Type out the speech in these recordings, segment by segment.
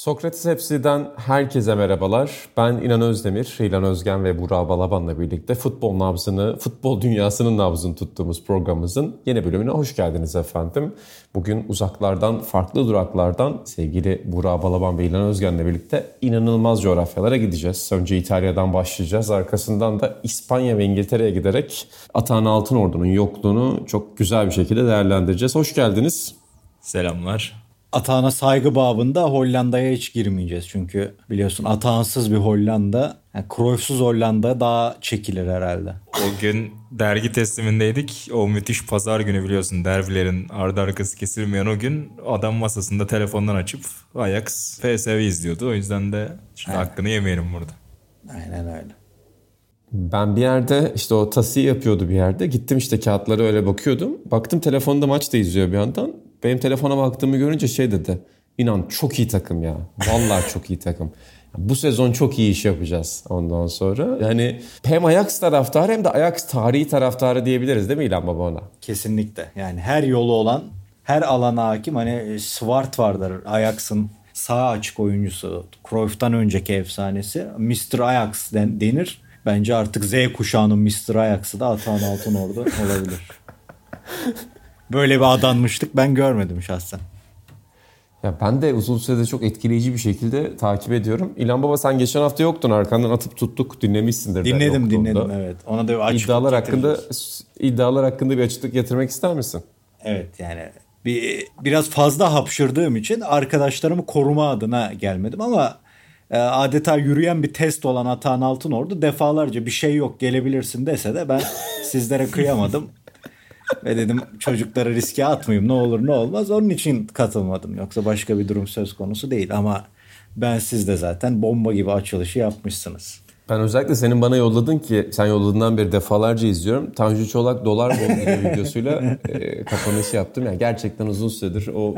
Sokrates Hepsi'den herkese merhabalar. Ben İnan Özdemir, İlan Özgen ve Burak Balaban'la birlikte futbol nabzını, futbol dünyasının nabzını tuttuğumuz programımızın yeni bölümüne hoş geldiniz efendim. Bugün uzaklardan, farklı duraklardan sevgili Burak Balaban ve İlan Özgen'le birlikte inanılmaz coğrafyalara gideceğiz. Önce İtalya'dan başlayacağız. Arkasından da İspanya ve İngiltere'ye giderek Atahan Altınordu'nun yokluğunu çok güzel bir şekilde değerlendireceğiz. Hoş geldiniz. Selamlar. Atağına saygı babında Hollanda'ya hiç girmeyeceğiz. Çünkü biliyorsun atağansız bir Hollanda, yani Cruyff'suz Hollanda daha çekilir herhalde. O gün dergi teslimindeydik. O müthiş pazar günü biliyorsun derbilerin ardı arkası kesilmeyen o gün adam masasında telefondan açıp Ajax PSV izliyordu. O yüzden de şimdi hakkını yemeyelim burada. Aynen öyle. Ben bir yerde işte o tasiyi yapıyordu bir yerde. Gittim işte kağıtlara öyle bakıyordum. Baktım telefonda maç da izliyor bir yandan. Benim telefona baktığımı görünce şey dedi. İnan çok iyi takım ya. Vallahi çok iyi takım. Bu sezon çok iyi iş yapacağız ondan sonra. Yani hem Ajax taraftarı hem de Ajax tarihi taraftarı diyebiliriz değil mi İlhan Baba ona? Kesinlikle. Yani her yolu olan, her alana hakim. Hani Swart vardır Ajax'ın sağ açık oyuncusu. Cruyff'tan önceki efsanesi. Mr. Ajax denir. Bence artık Z kuşağının Mr. Ajax'ı da Atahan Altınordu olabilir. Böyle bir adanmıştık ben görmedim şahsen. Ya ben de uzun süredir çok etkileyici bir şekilde takip ediyorum. İlhan Baba sen geçen hafta yoktun arkandan atıp tuttuk dinlemişsindir. Dinledim dinledim evet. Ona da bir iddialar hakkında iddialar hakkında bir açıklık getirmek ister misin? Evet yani bir biraz fazla hapşırdığım için arkadaşlarımı koruma adına gelmedim ama e, adeta yürüyen bir test olan Atahan Altınordu defalarca bir şey yok gelebilirsin dese de ben sizlere kıyamadım. Ve dedim çocukları riske atmayayım ne olur ne olmaz. Onun için katılmadım. Yoksa başka bir durum söz konusu değil. Ama ben siz de zaten bomba gibi açılışı yapmışsınız. Ben özellikle senin bana yolladın ki sen yolladığından beri defalarca izliyorum. Tanju Çolak dolar bozduruyor videosuyla e, kapanışı yaptım. Yani gerçekten uzun süredir o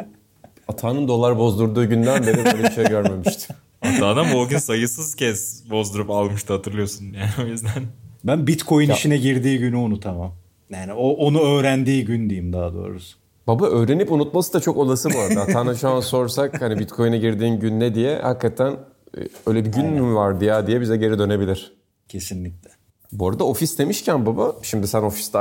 Atan'ın dolar bozdurduğu günden beri böyle bir şey görmemiştim. Atan ama o gün sayısız kez bozdurup almıştı hatırlıyorsun yani o yüzden. Ben Bitcoin ya. işine girdiği günü unutamam. Yani o onu öğrendiği gün diyeyim daha doğrusu. Baba öğrenip unutması da çok olası bu arada. Hatta şu an sorsak hani Bitcoin'e girdiğin gün ne diye hakikaten e, öyle bir gün Aynen. mü vardı ya diye bize geri dönebilir. Kesinlikle. Bu arada ofis demişken baba şimdi sen ofiste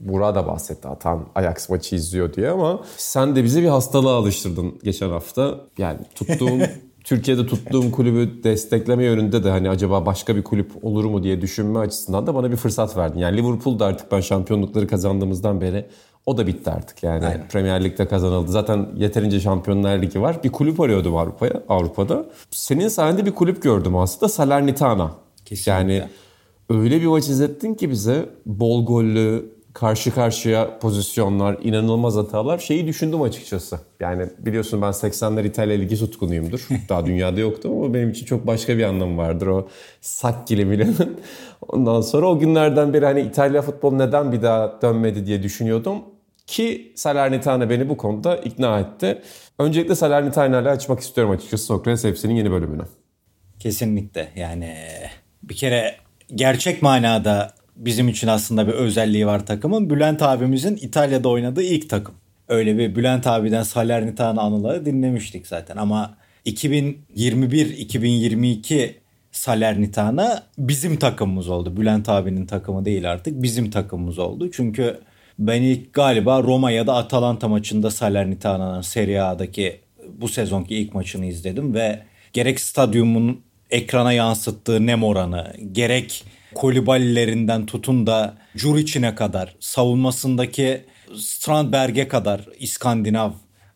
Burak da bahsetti Atan Ajax maçı izliyor diye ama sen de bizi bir hastalığa alıştırdın geçen hafta. Yani tuttuğum Türkiye'de tuttuğum kulübü destekleme yönünde de hani acaba başka bir kulüp olur mu diye düşünme açısından da bana bir fırsat verdin. Yani Liverpool da artık ben şampiyonlukları kazandığımızdan beri o da bitti artık yani. Aynen. Premier Lig'de kazanıldı. Zaten yeterince Şampiyonlar Ligi var. Bir kulüp arıyordum Avrupa'ya, Avrupa'da. Senin sayende bir kulüp gördüm aslında. Salernitana. Kesinlikle. Yani öyle bir maç izlettin ki bize bol gollü, karşı karşıya pozisyonlar, inanılmaz hatalar şeyi düşündüm açıkçası. Yani biliyorsun ben 80'ler İtalya Ligi tutkunuyumdur. Daha dünyada yoktu ama benim için çok başka bir anlamı vardır o Sakkili Milan'ın. Ondan sonra o günlerden beri hani İtalya futbol neden bir daha dönmedi diye düşünüyordum. Ki Salernitana beni bu konuda ikna etti. Öncelikle Salernitana ile açmak istiyorum açıkçası Sokrates hepsinin yeni bölümünü. Kesinlikle yani bir kere gerçek manada bizim için aslında bir özelliği var takımın. Bülent abimizin İtalya'da oynadığı ilk takım. Öyle bir Bülent abiden Salernitana anıları dinlemiştik zaten ama 2021-2022 Salernitana bizim takımımız oldu. Bülent abinin takımı değil artık bizim takımımız oldu. Çünkü ben ilk galiba Roma ya da Atalanta maçında Salernitana'nın Serie A'daki bu sezonki ilk maçını izledim ve gerek stadyumun ekrana yansıttığı nem oranı, gerek Koliballilerinden tutun da Juric'ine kadar, savunmasındaki Strandberg'e kadar, İskandinav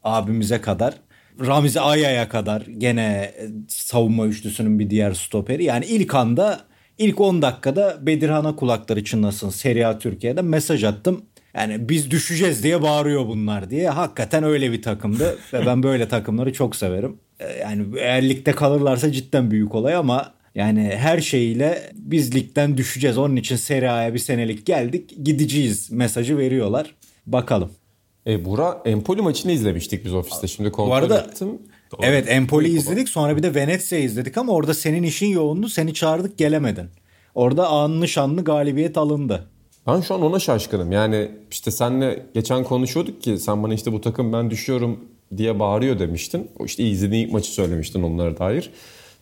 abimize kadar, Ramiz Aya'ya kadar gene savunma üçlüsünün bir diğer stoperi. Yani ilk anda ilk 10 dakikada Bedirhan'a kulakları çınlasın Serie A Türkiye'de mesaj attım. Yani biz düşeceğiz diye bağırıyor bunlar diye. Hakikaten öyle bir takımdı ve ben böyle takımları çok severim. Yani eğer ligde kalırlarsa cidden büyük olay ama yani her şeyiyle biz ligden düşeceğiz. Onun için Serie A'ya bir senelik geldik. Gideceğiz mesajı veriyorlar. Bakalım. E, Bura Empoli maçını izlemiştik biz ofiste. Şimdi kontrol Bu arada ettim. evet Empoli izledik sonra bir de Venezia izledik ama orada senin işin yoğundu. Seni çağırdık gelemedin. Orada anlı şanlı galibiyet alındı. Ben şu an ona şaşkınım. Yani işte senle geçen konuşuyorduk ki sen bana işte bu takım ben düşüyorum diye bağırıyor demiştin. O işte izlediğin ilk maçı söylemiştin onlara dair.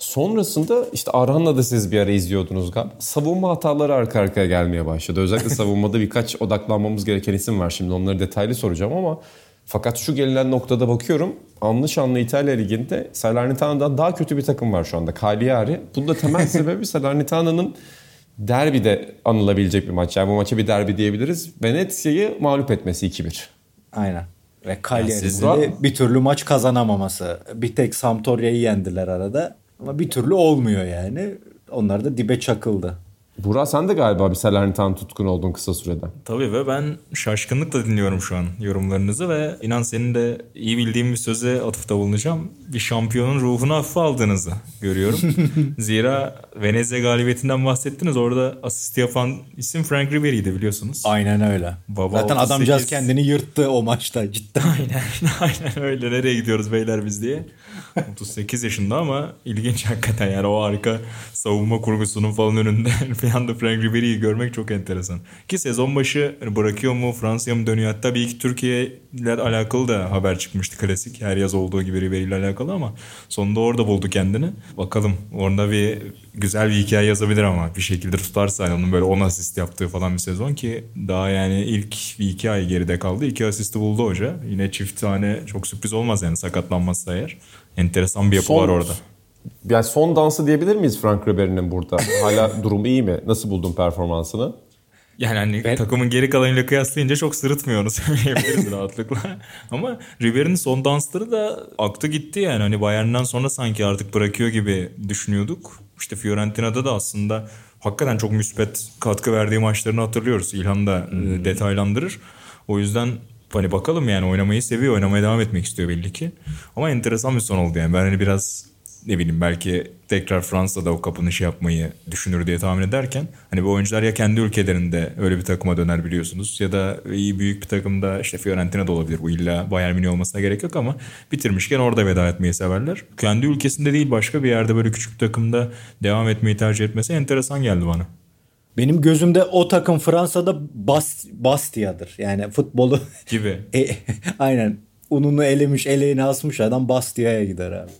Sonrasında işte Arhan'la da siz bir ara izliyordunuz galiba. Savunma hataları arka arkaya gelmeye başladı. Özellikle savunmada birkaç odaklanmamız gereken isim var. Şimdi onları detaylı soracağım ama fakat şu gelinen noktada bakıyorum. Anlı şanlı İtalya Ligi'nde Salernitano'dan daha kötü bir takım var şu anda. Cagliari. Bunun da temel sebebi Salernitano'nun derbide anılabilecek bir maç. Yani bu maça bir derbi diyebiliriz. Venezia'yı mağlup etmesi 2-1. Aynen. Ve Cagliari'de bir türlü maç kazanamaması. Bir tek Sampdoria'yı yendiler arada. Ama bir türlü olmuyor yani. Onlar da dibe çakıldı. Burak sen de galiba bir Salernitano tutkun oldun kısa sürede. Tabii ve ben şaşkınlıkla dinliyorum şu an yorumlarınızı ve inan senin de iyi bildiğim bir söze atıfta bulunacağım. Bir şampiyonun ruhunu hafife aldığınızı görüyorum. Zira Venezia galibiyetinden bahsettiniz. Orada asist yapan isim Frank Ribery'di biliyorsunuz. Aynen öyle. Baba Zaten 38 adamcağız kendini yırttı o maçta cidden. Aynen, aynen öyle. Nereye gidiyoruz beyler biz diye. 38 yaşında ama ilginç hakikaten yani o harika savunma kurgusunun falan önünde bir anda Frank Ribery'i görmek çok enteresan. Ki sezon başı hani bırakıyor mu Fransa'ya mı dönüyor hatta bir iki Türkiye ile alakalı da haber çıkmıştı klasik. Her yaz olduğu gibi Ribery ile alakalı ama sonunda orada buldu kendini. Bakalım orada bir güzel bir hikaye yazabilir ama bir şekilde tutarsa yani onun böyle 10 asist yaptığı falan bir sezon ki daha yani ilk bir iki ay geride kaldı. iki asisti buldu hoca. Yine çift tane çok sürpriz olmaz yani sakatlanmazsa eğer. Enteresan bir yapı Son- var orada. Yani son dansı diyebilir miyiz Frank Ribery'nin burada? Hala durumu iyi mi? Nasıl buldun performansını? Yani hani takımın geri kalanıyla kıyaslayınca çok sırıtmıyor onu söyleyebiliriz rahatlıkla. Ama Ribery'nin son dansları da aktı gitti yani. Hani Bayern'den sonra sanki artık bırakıyor gibi düşünüyorduk. İşte Fiorentina'da da aslında hakikaten çok müspet katkı verdiği maçlarını hatırlıyoruz. İlhan da e, detaylandırır. O yüzden hani bakalım yani oynamayı seviyor, oynamaya devam etmek istiyor belli ki. Ama enteresan bir son oldu yani. Ben hani biraz ne bileyim belki tekrar Fransa'da o kapanışı yapmayı düşünür diye tahmin ederken hani bu oyuncular ya kendi ülkelerinde öyle bir takıma döner biliyorsunuz ya da iyi büyük bir takımda işte Fiorentina'da olabilir bu illa Bayern Münih olmasına gerek yok ama bitirmişken orada veda etmeyi severler. Kendi ülkesinde değil başka bir yerde böyle küçük bir takımda devam etmeyi tercih etmesi enteresan geldi bana. Benim gözümde o takım Fransa'da Bas Bastia'dır. Yani futbolu Gibi. E, aynen. Ununu elemiş, eleğini asmış adam Bastia'ya gider abi.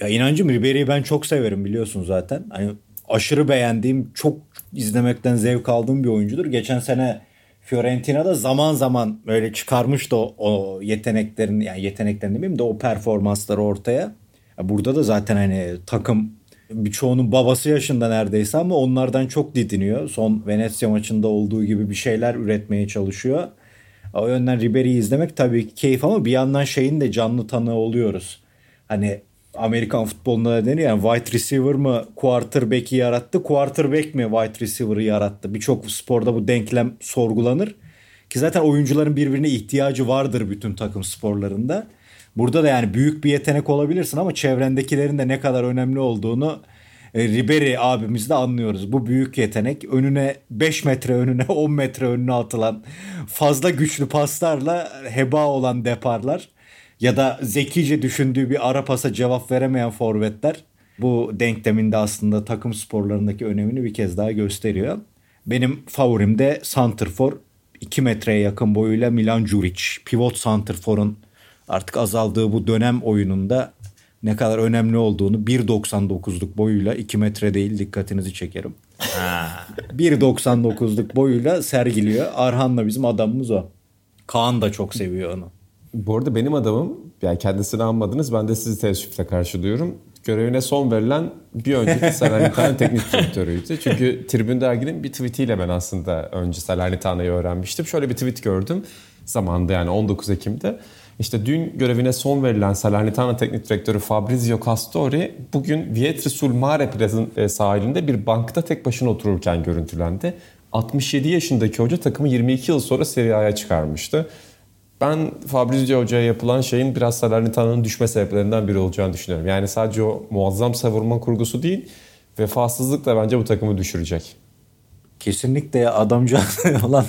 Ya inancım Ribery'i ben çok severim biliyorsun zaten. Hani aşırı beğendiğim, çok izlemekten zevk aldığım bir oyuncudur. Geçen sene Fiorentina'da zaman zaman böyle çıkarmıştı o, o yeteneklerini, yani yeteneklerini demeyeyim de o performansları ortaya. Ya Burada da zaten hani takım birçoğunun babası yaşında neredeyse ama onlardan çok didiniyor. Son Venezia maçında olduğu gibi bir şeyler üretmeye çalışıyor. O yönden Ribery'i izlemek tabii ki keyif ama bir yandan şeyin de canlı tanığı oluyoruz. Hani Amerikan futbolunda da deniyor yani wide receiver mı quarterback'i yarattı, quarterback mi wide receiver'ı yarattı? Birçok sporda bu denklem sorgulanır. Ki zaten oyuncuların birbirine ihtiyacı vardır bütün takım sporlarında. Burada da yani büyük bir yetenek olabilirsin ama çevrendekilerin de ne kadar önemli olduğunu e, Ribery abimiz de anlıyoruz. Bu büyük yetenek önüne 5 metre önüne 10 metre önüne atılan fazla güçlü paslarla heba olan deparlar ya da zekice düşündüğü bir ara pasa cevap veremeyen forvetler bu denkleminde aslında takım sporlarındaki önemini bir kez daha gösteriyor. Benim favorim de Santrfor 2 metreye yakın boyuyla Milan Juric. Pivot Santrfor'un artık azaldığı bu dönem oyununda ne kadar önemli olduğunu 1.99'luk boyuyla 2 metre değil dikkatinizi çekerim. 1.99'luk boyuyla sergiliyor. Arhan'la bizim adamımız o. Kaan da çok seviyor onu. Bu arada benim adamım, yani kendisini anmadınız ben de sizi teessüfle karşılıyorum. Görevine son verilen bir önceki Salernitana teknik direktörüydü. Çünkü Tribün Dergi'nin bir tweetiyle ben aslında önce Salernitana'yı öğrenmiştim. Şöyle bir tweet gördüm zamanında yani 19 Ekim'de. İşte dün görevine son verilen Salernitana teknik direktörü Fabrizio Castori bugün Vietri sul Mare e, sahilinde bir bankta tek başına otururken görüntülendi. 67 yaşındaki hoca takımı 22 yıl sonra Serie A'ya çıkarmıştı. Ben Fabrizio Hoca'ya yapılan şeyin biraz Salernitana'nın düşme sebeplerinden biri olacağını düşünüyorum. Yani sadece o muazzam savunma kurgusu değil, vefasızlık da bence bu takımı düşürecek. Kesinlikle ya adamcağız olan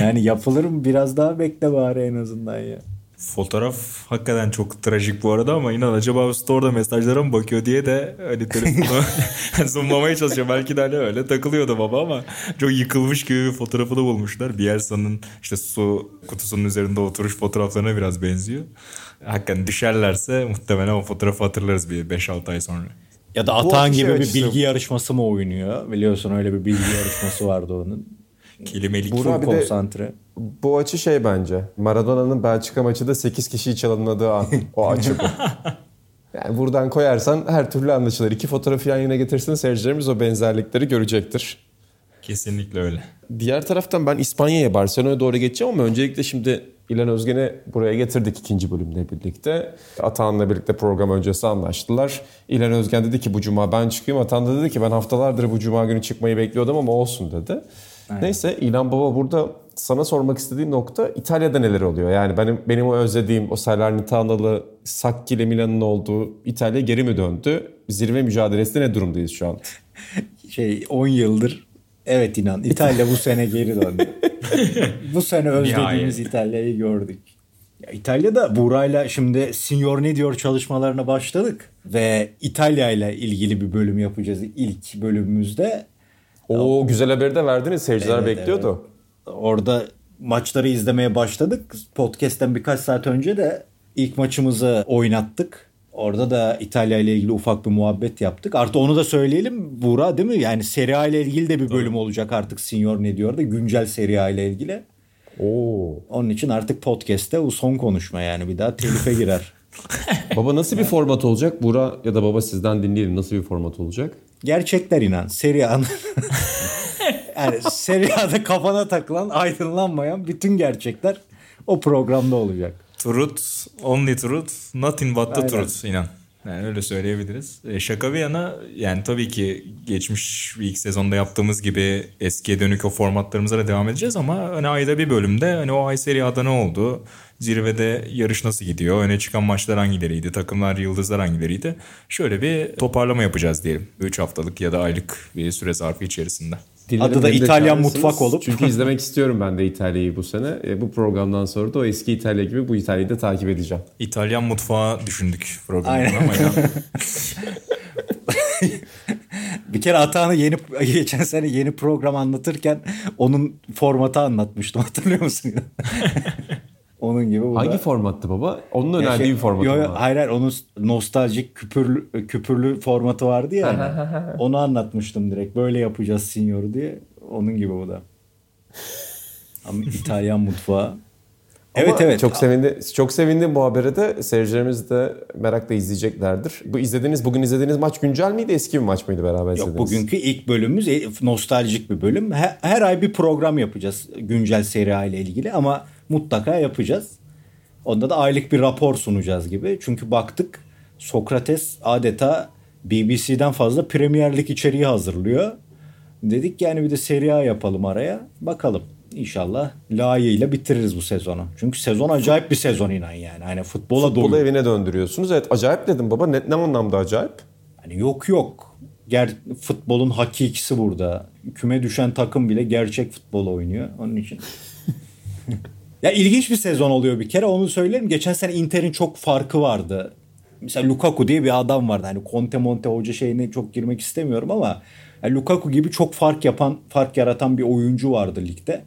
yani yapılır mı biraz daha bekle bari en azından ya. Fotoğraf hakikaten çok trajik bu arada ama inan acaba store'da mesajlara mı bakıyor diye de hani telefonu zoomlamaya çalışıyor. Belki de hani öyle takılıyordu baba ama çok yıkılmış gibi bir fotoğrafını bulmuşlar. Bielsa'nın işte su kutusunun üzerinde oturuş fotoğraflarına biraz benziyor. Hakikaten düşerlerse muhtemelen o fotoğrafı hatırlarız bir 5-6 ay sonra. Ya da Atan Bu gibi bir açısı- bilgi yarışması mı oynuyor? Biliyorsun öyle bir bilgi yarışması vardı onun. Kelimelik. Burak- Full konsantre. Bu açı şey bence. Maradona'nın Belçika maçı da 8 kişiyi çalınladığı an. O açı bu. Yani buradan koyarsan her türlü anlaşılır. İki fotoğrafı yan yana getirsin seyircilerimiz o benzerlikleri görecektir. Kesinlikle öyle. Diğer taraftan ben İspanya'ya, Barcelona'ya doğru geçeceğim ama öncelikle şimdi İlhan Özgen'i buraya getirdik ikinci bölümle birlikte. Atahan'la birlikte program öncesi anlaştılar. İlhan Özgen dedi ki bu cuma ben çıkayım. Atahan da dedi ki ben haftalardır bu cuma günü çıkmayı bekliyordum ama olsun dedi. Neyse İlhan Baba burada sana sormak istediğim nokta İtalya'da neler oluyor? Yani benim benim o özlediğim o Salernitanalı Sacchi ile Milan'ın olduğu İtalya geri mi döndü? Zirve mücadelesinde ne durumdayız şu an? Şey 10 yıldır evet inan İtalya bu sene geri döndü. bu sene özlediğimiz. İtalya'yı gördük. Ya İtalya'da Buray'la şimdi Signor ne diyor çalışmalarına başladık ve İtalya ile ilgili bir bölüm yapacağız ilk bölümümüzde. O güzel haberi de verdiniz. Seyirciler Evet, bekliyordu. Orada maçları izlemeye başladık. Podcast'ten birkaç saat önce de ilk maçımızı oynattık. Orada da İtalya ile ilgili ufak bir muhabbet yaptık. Artı onu da söyleyelim Buğra değil mi? Yani Serie A ile ilgili de bir bölüm olacak artık Senior ne diyor da güncel Serie A ile ilgili. Oo. Onun için artık podcast'te bu son konuşma yani bir daha telife girer. Baba nasıl bir format olacak? Bura ya da baba sizden dinleyelim. Nasıl bir format olacak? Gerçekler inan. Serie A'nın yani Serie A'da kafana takılan aydınlanmayan bütün gerçekler o programda olacak. Truth, only truth, nothing but the Aynen. truth inan. Yani öyle söyleyebiliriz. E, şaka bir yana yani tabii ki geçmiş ilk sezonda yaptığımız gibi eskiye dönük o formatlarımıza da devam edeceğiz ama hani ayda bir bölümde hani o ay Serie A'da ne oldu? Zirvede yarış nasıl gidiyor? Öne çıkan maçlar hangileriydi? Takımlar, yıldızlar hangileriydi? Şöyle bir toparlama yapacağız diyelim. 3 haftalık ya da aylık bir süre zarfı içerisinde. Dilerim Adı da İtalyan mutfak olup. Çünkü izlemek istiyorum ben de İtalya'yı bu sene. E, bu programdan sonra da o eski İtalya gibi bu İtalya'yı da takip edeceğim. İtalyan mutfağı düşündük programda Aynen. ama inan Bir kere Atahan'ı yeni geçen sene yeni program anlatırken onun formatı anlatmıştım hatırlıyor musun? Onun gibi bu Hangi da. formattı baba? Onun Ya önerdiği şey- bir format yo, yo. Hayır hayır onun nostaljik küpürlü, küpürlü formatı vardı ya. hani. onu anlatmıştım direkt. Böyle yapacağız Signor'u diye. Onun gibi bu da. Ama İtalyan mutfağı. Evet Ama evet. Çok sevindi, çok sevindim bu habere de. Seyircilerimiz de merakla izleyeceklerdir. Bu izlediğiniz, bugün izlediğiniz maç güncel miydi, eski bir maç mıydı beraber Yok izlediğiniz? bugünkü ilk bölümümüz e, nostaljik bir bölüm. Her, her ay bir program yapacağız güncel seri ile ilgili ama mutlaka yapacağız. Onda da aylık bir rapor sunacağız gibi. Çünkü baktık Sokrates adeta BBC'den fazla Premier Lig içeriği hazırlıyor. Dedik yani bir de seri A yapalım araya. Bakalım. İnşallah layığıyla bitiririz bu sezonu. Çünkü sezon acayip bir sezon inan yani. Hani futbola Futbolu dolu. evine döndürüyorsunuz. Evet acayip dedim baba. Ne, ne anlamda acayip? Hani yok yok. Ger futbolun hakikisi burada. Küme düşen takım bile gerçek futbol oynuyor. Onun için. ya ilginç bir sezon oluyor bir kere onu söylerim. Geçen sene Inter'in çok farkı vardı. Mesela Lukaku diye bir adam vardı. Hani Conte Monte hoca şeyine çok girmek istemiyorum ama yani Lukaku gibi çok fark yapan, fark yaratan bir oyuncu vardı ligde.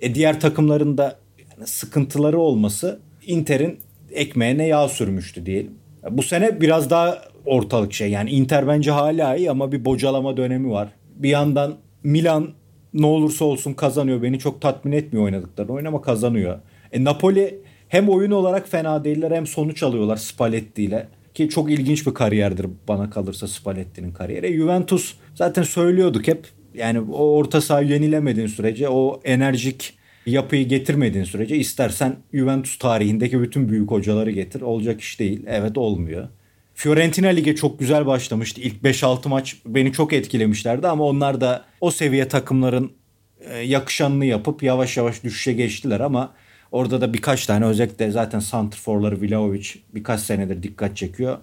E diğer takımların da yani sıkıntıları olması Inter'in ekmeğine yağ sürmüştü diyelim. Bu sene biraz daha ortalık şey yani Inter bence hala iyi ama bir bocalama dönemi var. Bir yandan Milan ne olursa olsun kazanıyor. Beni çok tatmin etmiyor oynadıkları oyun ama kazanıyor. E Napoli hem oyun olarak fena değiller hem sonuç alıyorlar Spalletti ile. Ki çok ilginç bir kariyerdir bana kalırsa Spalletti'nin kariyeri. E, Juventus zaten söylüyorduk hep. Yani o orta sahayı yenilemediğin sürece o enerjik yapıyı getirmediğin sürece istersen Juventus tarihindeki bütün büyük hocaları getir. Olacak iş değil. Evet olmuyor. Fiorentina lige çok güzel başlamıştı. İlk 5-6 maç beni çok etkilemişlerdi ama onlar da o seviye takımların e, yakışanını yapıp yavaş yavaş düşüşe geçtiler ama orada da birkaç tane özellikle zaten santrforları Vlahovic birkaç senedir dikkat çekiyor.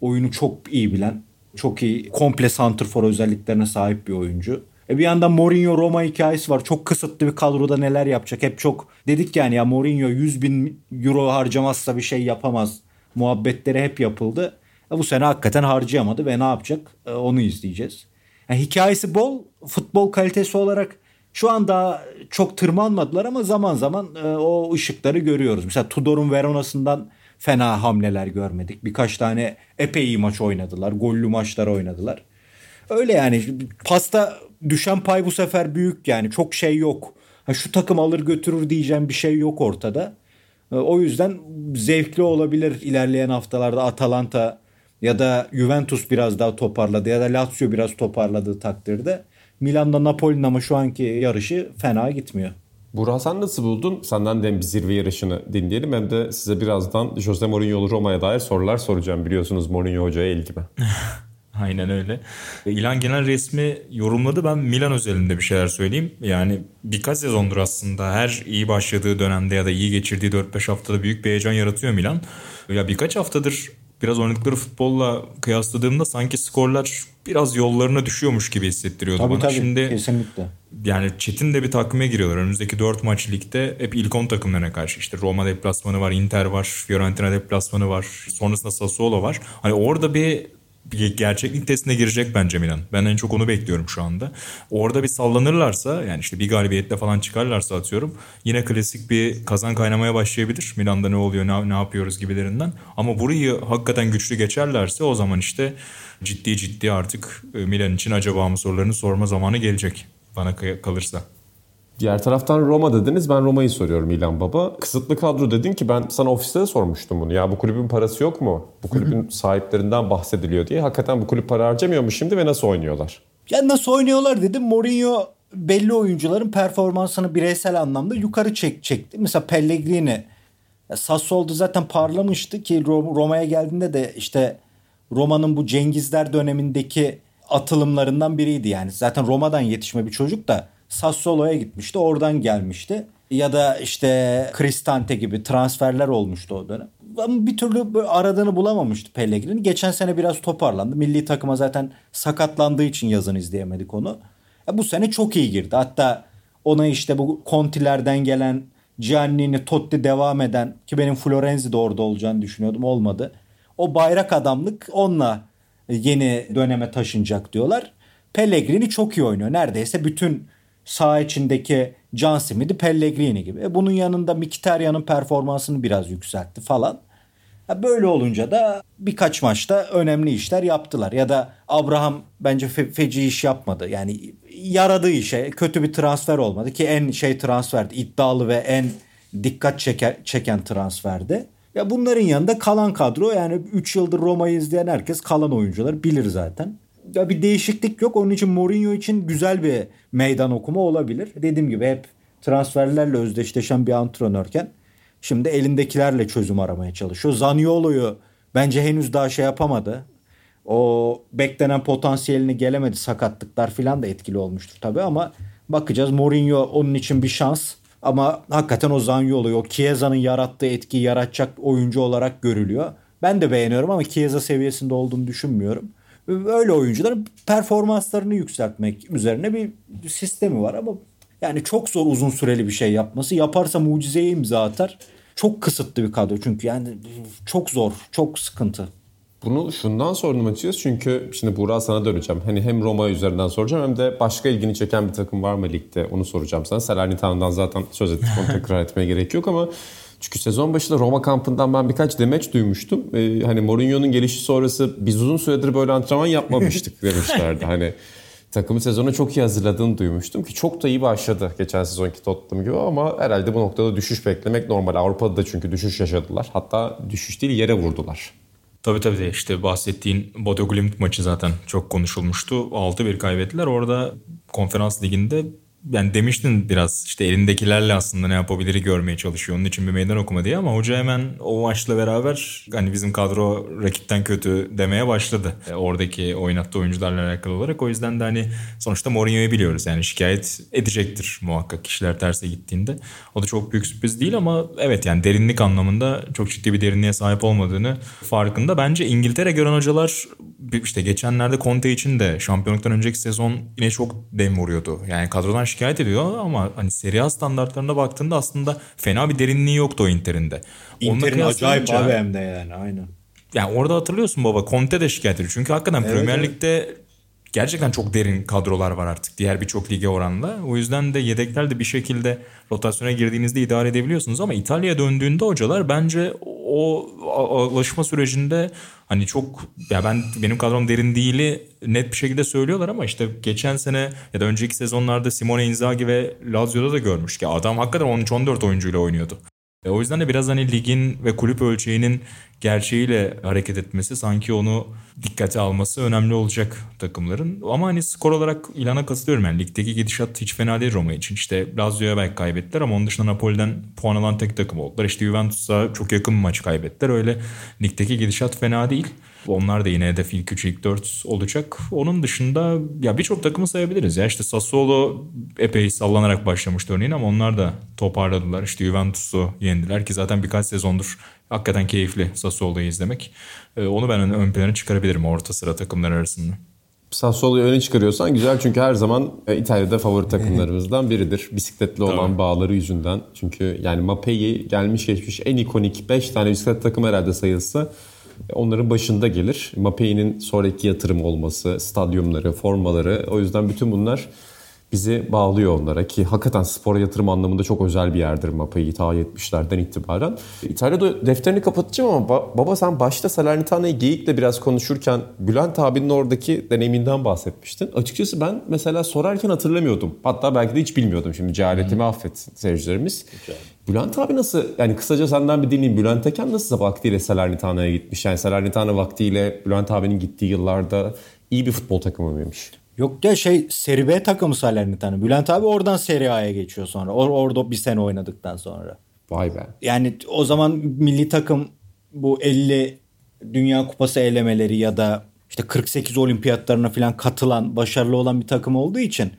Oyunu çok iyi bilen, çok iyi komple santrfor özelliklerine sahip bir oyuncu. E bir yandan Mourinho Roma hikayesi var. Çok kısıtlı bir kadroda neler yapacak. Hep çok dedik yani ya Mourinho 100 bin euro harcamazsa bir şey yapamaz. Muhabbetleri hep yapıldı. Bu sene hakikaten harcayamadı ve ne yapacak? E onu izleyeceğiz. Yani hikayesi bol. Futbol kalitesi olarak şu anda çok tırmanmadılar ama zaman zaman e, o ışıkları görüyoruz. Mesela Tudor'un Verona'sından fena hamleler görmedik. Birkaç tane epey iyi maç oynadılar. Gollü maçlar oynadılar. Öyle yani pasta düşen pay bu sefer büyük yani çok şey yok. Ha, şu takım alır götürür diyeceğim bir şey yok ortada. E, o yüzden zevkli olabilir ilerleyen haftalarda Atalanta ya da Juventus biraz daha toparladı ya da Lazio biraz toparladığı takdirde Milan'da Napoli'nin ama şu anki yarışı fena gitmiyor. Burak sen nasıl buldun? Senden de bir zirve yarışını dinleyelim hem de size birazdan Jose Mourinho'lu Roma'ya dair sorular soracağım. Biliyorsunuz Mourinho hocaya ilgimi. Aynen öyle. İlan genel resmi yorumladı. Ben Milan özelinde bir şeyler söyleyeyim. Yani birkaç sezondur aslında her iyi başladığı dönemde ya da iyi geçirdiği 4-5 haftada büyük bir heyecan yaratıyor Milan. Ya birkaç haftadır biraz oynadıkları futbolla kıyasladığımda sanki skorlar biraz yollarına düşüyormuş gibi hissettiriyordu tabii, bana. Tabii, Şimdi kesinlikle. Yani Çetin de bir takvime giriyorlar. Önümüzdeki 4 maç ligde hep ilk 10 takımlarına karşı. İşte Roma deplasmanı var, Inter var, Fiorentina deplasmanı var. Sonrasında Sassuolo var. Hani orada bir bir gerçeklik testine girecek bence Milan. Ben en çok onu bekliyorum şu anda. Orada bir sallanırlarsa yani işte bir galibiyetle falan çıkarlarsa atıyorum. Yine klasik bir kazan kaynamaya başlayabilir. Milan'da ne oluyor ne, ne yapıyoruz gibilerinden. Ama burayı hakikaten güçlü geçerlerse o zaman işte ciddi ciddi artık e, Milan için acaba mı sorularını sorma zamanı gelecek bana kalırsa. Diğer taraftan Roma dediniz. Ben Roma'yı soruyorum İlhan Baba. Kısıtlı kadro dedin ki ben sana ofiste de sormuştum bunu. Ya bu kulübün parası yok mu? Bu kulübün sahiplerinden bahsediliyor diye. Hakikaten bu kulüp para harcamıyor mu şimdi ve nasıl oynuyorlar? Ya nasıl oynuyorlar dedim. Mourinho belli oyuncuların performansını bireysel anlamda yukarı çek çekti. Mesela Pellegrini Sassuolo'da zaten parlamıştı ki Roma'ya geldiğinde de işte Roma'nın bu Cengizler dönemindeki atılımlarından biriydi yani. Zaten Roma'dan yetişme bir çocuk da Sassuolo'ya gitmişti. Oradan gelmişti. Ya da işte Cristante gibi transferler olmuştu o dönem. Ama bir türlü aradığını bulamamıştı Pellegrini. Geçen sene biraz toparlandı. Milli takıma zaten sakatlandığı için yazın izleyemedik onu. Ya bu sene çok iyi girdi. Hatta ona işte bu Conti'lerden gelen Giannini, Totti devam eden ki benim Florenzi de orada olacağını düşünüyordum olmadı. O bayrak adamlık onunla yeni döneme taşınacak diyorlar. Pellegrini çok iyi oynuyor. Neredeyse bütün sağ içindeki Can Smith'i Pellegrini gibi. E bunun yanında Mkhitaryan'ın performansını biraz yükseltti falan. Böyle olunca da birkaç maçta önemli işler yaptılar. Ya da Abraham bence fe- feci iş yapmadı. Yani yaradığı işe kötü bir transfer olmadı ki en şey transferdi. iddialı ve en dikkat çeker, çeken transferdi. Ya bunların yanında kalan kadro yani 3 yıldır Roma'yı izleyen herkes kalan oyuncular bilir zaten ya bir değişiklik yok. Onun için Mourinho için güzel bir meydan okuma olabilir. Dediğim gibi hep transferlerle özdeşleşen bir antrenörken şimdi elindekilerle çözüm aramaya çalışıyor. Zaniolo'yu bence henüz daha şey yapamadı. O beklenen potansiyelini gelemedi. Sakatlıklar falan da etkili olmuştur tabii ama bakacağız. Mourinho onun için bir şans. Ama hakikaten o Zaniolo'yu, o Chiesa'nın yarattığı etkiyi yaratacak oyuncu olarak görülüyor. Ben de beğeniyorum ama Chiesa seviyesinde olduğunu düşünmüyorum öyle oyuncuların performanslarını yükseltmek üzerine bir sistemi var ama yani çok zor uzun süreli bir şey yapması. Yaparsa mucizeye imza atar. Çok kısıtlı bir kadro çünkü yani çok zor, çok sıkıntı. Bunu şundan sordum açıkçası çünkü şimdi Buğra sana döneceğim. Hani hem Roma üzerinden soracağım hem de başka ilgini çeken bir takım var mı ligde onu soracağım sana. Salernitano'dan zaten söz ettik onu tekrar etmeye gerek yok ama çünkü sezon başında Roma kampından ben birkaç demeç duymuştum. Ee, hani Mourinho'nun gelişi sonrası biz uzun süredir böyle antrenman yapmamıştık demişlerdi. hani takımı sezonu çok iyi hazırladığını duymuştum ki çok da iyi başladı geçen sezonki Tottenham gibi ama herhalde bu noktada düşüş beklemek normal. Avrupa'da da çünkü düşüş yaşadılar. Hatta düşüş değil yere vurdular. Tabii tabii işte bahsettiğin Bodo Glimt maçı zaten çok konuşulmuştu. 6-1 kaybettiler. Orada konferans liginde yani demiştin biraz işte elindekilerle aslında ne yapabiliri görmeye çalışıyor. Onun için bir meydan okuma diye ama hoca hemen o maçla beraber hani bizim kadro rakipten kötü demeye başladı. E, oradaki oynattığı oyuncularla alakalı olarak. O yüzden de hani sonuçta Mourinho'yu biliyoruz. Yani şikayet edecektir muhakkak kişiler terse gittiğinde. O da çok büyük sürpriz değil ama evet yani derinlik anlamında çok ciddi bir derinliğe sahip olmadığını farkında. Bence İngiltere gören hocalar işte geçenlerde Conte için de şampiyonluktan önceki sezon yine çok dem vuruyordu. Yani kadrodan ediyor ama hani Serie A standartlarına baktığında aslında fena bir derinliği yoktu o Inter'in de. Inter'in acayip abi hem de yani aynen. Yani orada hatırlıyorsun baba Conte de şikayet ediyor. Çünkü hakikaten evet, Premier evet. Lig'de gerçekten çok derin kadrolar var artık diğer birçok lige oranla. O yüzden de yedekler de bir şekilde rotasyona girdiğinizde idare edebiliyorsunuz ama İtalya'ya döndüğünde hocalar bence o alışma sürecinde hani çok ya ben benim kadrom derin değili net bir şekilde söylüyorlar ama işte geçen sene ya da önceki sezonlarda Simone Inzaghi ve Lazio'da da görmüş ki adam hakikaten 13-14 oyuncuyla oynuyordu. E o yüzden de biraz hani ligin ve kulüp ölçeğinin gerçeğiyle hareket etmesi sanki onu dikkate alması önemli olacak takımların. Ama hani skor olarak ilana katılıyorum yani ligdeki gidişat hiç fena değil Roma için. İşte Lazio'ya belki kaybettiler ama onun dışında Napoli'den puan alan tek takım oldular. İşte Juventus'a çok yakın maç kaybettiler. Öyle ligdeki gidişat fena değil. Onlar da yine hedef ilk 3 ilk 4 olacak. Onun dışında ya birçok takımı sayabiliriz. Ya işte Sassuolo epey sallanarak başlamıştı örneğin ama onlar da toparladılar. İşte Juventus'u yendiler ki zaten birkaç sezondur hakikaten keyifli Sassuolo'yu izlemek. Ee, onu ben ön plana çıkarabilirim orta sıra takımlar arasında. Sassuolo'yu öne çıkarıyorsan güzel çünkü her zaman e, İtalya'da favori takımlarımızdan biridir. Bisikletli olan Tabii. bağları yüzünden. Çünkü yani Mapei gelmiş geçmiş en ikonik 5 tane bisiklet takımı herhalde sayılsa onların başında gelir. Mapei'nin sonraki yatırım olması, stadyumları, formaları o yüzden bütün bunlar bizi bağlıyor onlara ki hakikaten spora yatırım anlamında çok özel bir yerdir Mapei ta 70'lerden itibaren. İtalya'da defterini kapatacağım ama baba sen başta Salernitana'yı geyikle biraz konuşurken Bülent abinin oradaki deneyiminden bahsetmiştin. Açıkçası ben mesela sorarken hatırlamıyordum. Hatta belki de hiç bilmiyordum şimdi cehaletimi hmm. affetsin seyircilerimiz. Güzel. Bülent abi nasıl yani kısaca senden bir dinleyeyim. Bülent Eken nasıl vaktiyle Salernitana'ya gitmiş? Yani Salernitana vaktiyle Bülent abinin gittiği yıllarda iyi bir futbol takımı mıymış? Yok ya şey Seri B takımı Salernitana. Bülent abi oradan Seri A'ya geçiyor sonra. Or orada bir sene oynadıktan sonra. Vay be. Yani o zaman milli takım bu 50 Dünya Kupası elemeleri ya da işte 48 olimpiyatlarına falan katılan, başarılı olan bir takım olduğu için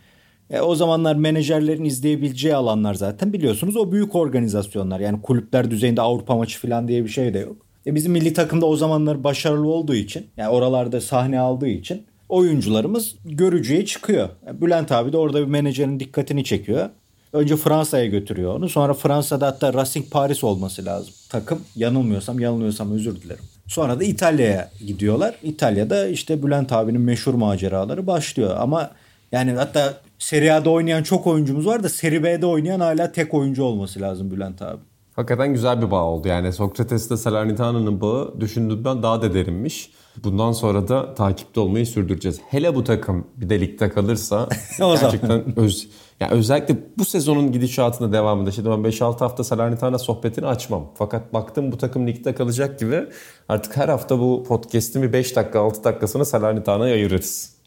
e, o zamanlar menajerlerin izleyebileceği alanlar zaten biliyorsunuz o büyük organizasyonlar. Yani kulüpler düzeyinde Avrupa maçı falan diye bir şey de yok. E, bizim milli takımda o zamanlar başarılı olduğu için yani oralarda sahne aldığı için oyuncularımız görücüye çıkıyor. Yani Bülent abi de orada bir menajerin dikkatini çekiyor. Önce Fransa'ya götürüyor onu. Sonra Fransa'da hatta Racing Paris olması lazım. Takım yanılmıyorsam yanılıyorsam özür dilerim. Sonra da İtalya'ya gidiyorlar. İtalya'da işte Bülent abinin meşhur maceraları başlıyor. Ama yani hatta Serie A'da oynayan çok oyuncumuz var da Serie B'de oynayan hala tek oyuncu olması lazım Bülent abi. Hakikaten güzel bir bağ oldu. Yani Sokrates'te Salernitana'nın bağı düşündüğümden daha da derinmiş. Bundan sonra da takipte olmayı sürdüreceğiz. Hele bu takım bir de ligde kalırsa gerçekten öz, yani özellikle bu sezonun gidişatında devamında. Şimdi ben 5-6 hafta Salernitana sohbetini açmam. Fakat baktım bu takım ligde kalacak gibi artık her hafta bu podcast'in bir 5 dakika 6 dakikasını Salernitana'ya ayırırız.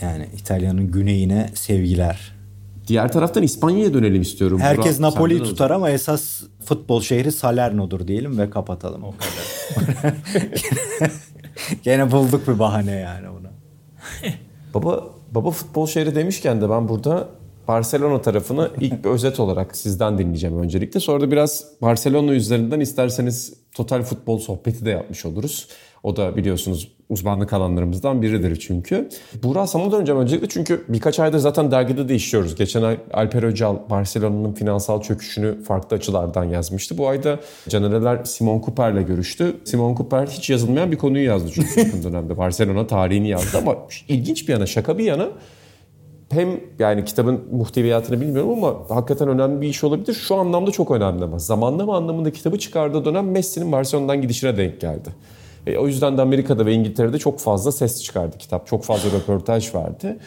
Yani İtalya'nın güneyine sevgiler. Diğer taraftan İspanya'ya dönelim istiyorum. Herkes Burak, Napoli'yi tutar ama esas futbol şehri Salerno'dur diyelim ve kapatalım. O kadar. Gene bulduk bir bahane yani ona. baba baba futbol şehri demişken de ben burada Barcelona tarafını ilk bir özet olarak sizden dinleyeceğim öncelikle. Sonra da biraz Barcelona üzerinden isterseniz total futbol sohbeti de yapmış oluruz. O da biliyorsunuz uzmanlık alanlarımızdan biridir çünkü. Burak sana döneceğim öncelikle çünkü birkaç aydır zaten dergide de işliyoruz. Geçen ay Alper Öcal Barcelona'nın finansal çöküşünü farklı açılardan yazmıştı. Bu ayda Canereler Simon Cooper'le görüştü. Simon Cooper hiç yazılmayan bir konuyu yazdı çünkü yakın dönemde. Barcelona tarihini yazdı ama ilginç bir yana şaka bir yana hem yani kitabın muhteviyatını bilmiyorum ama hakikaten önemli bir iş olabilir. Şu anlamda çok önemli ama zamanlama anlamında kitabı çıkardığı dönem Messi'nin Barcelona'dan gidişine denk geldi. E, o yüzden de Amerika'da ve İngiltere'de çok fazla ses çıkardı kitap. Çok fazla röportaj verdi.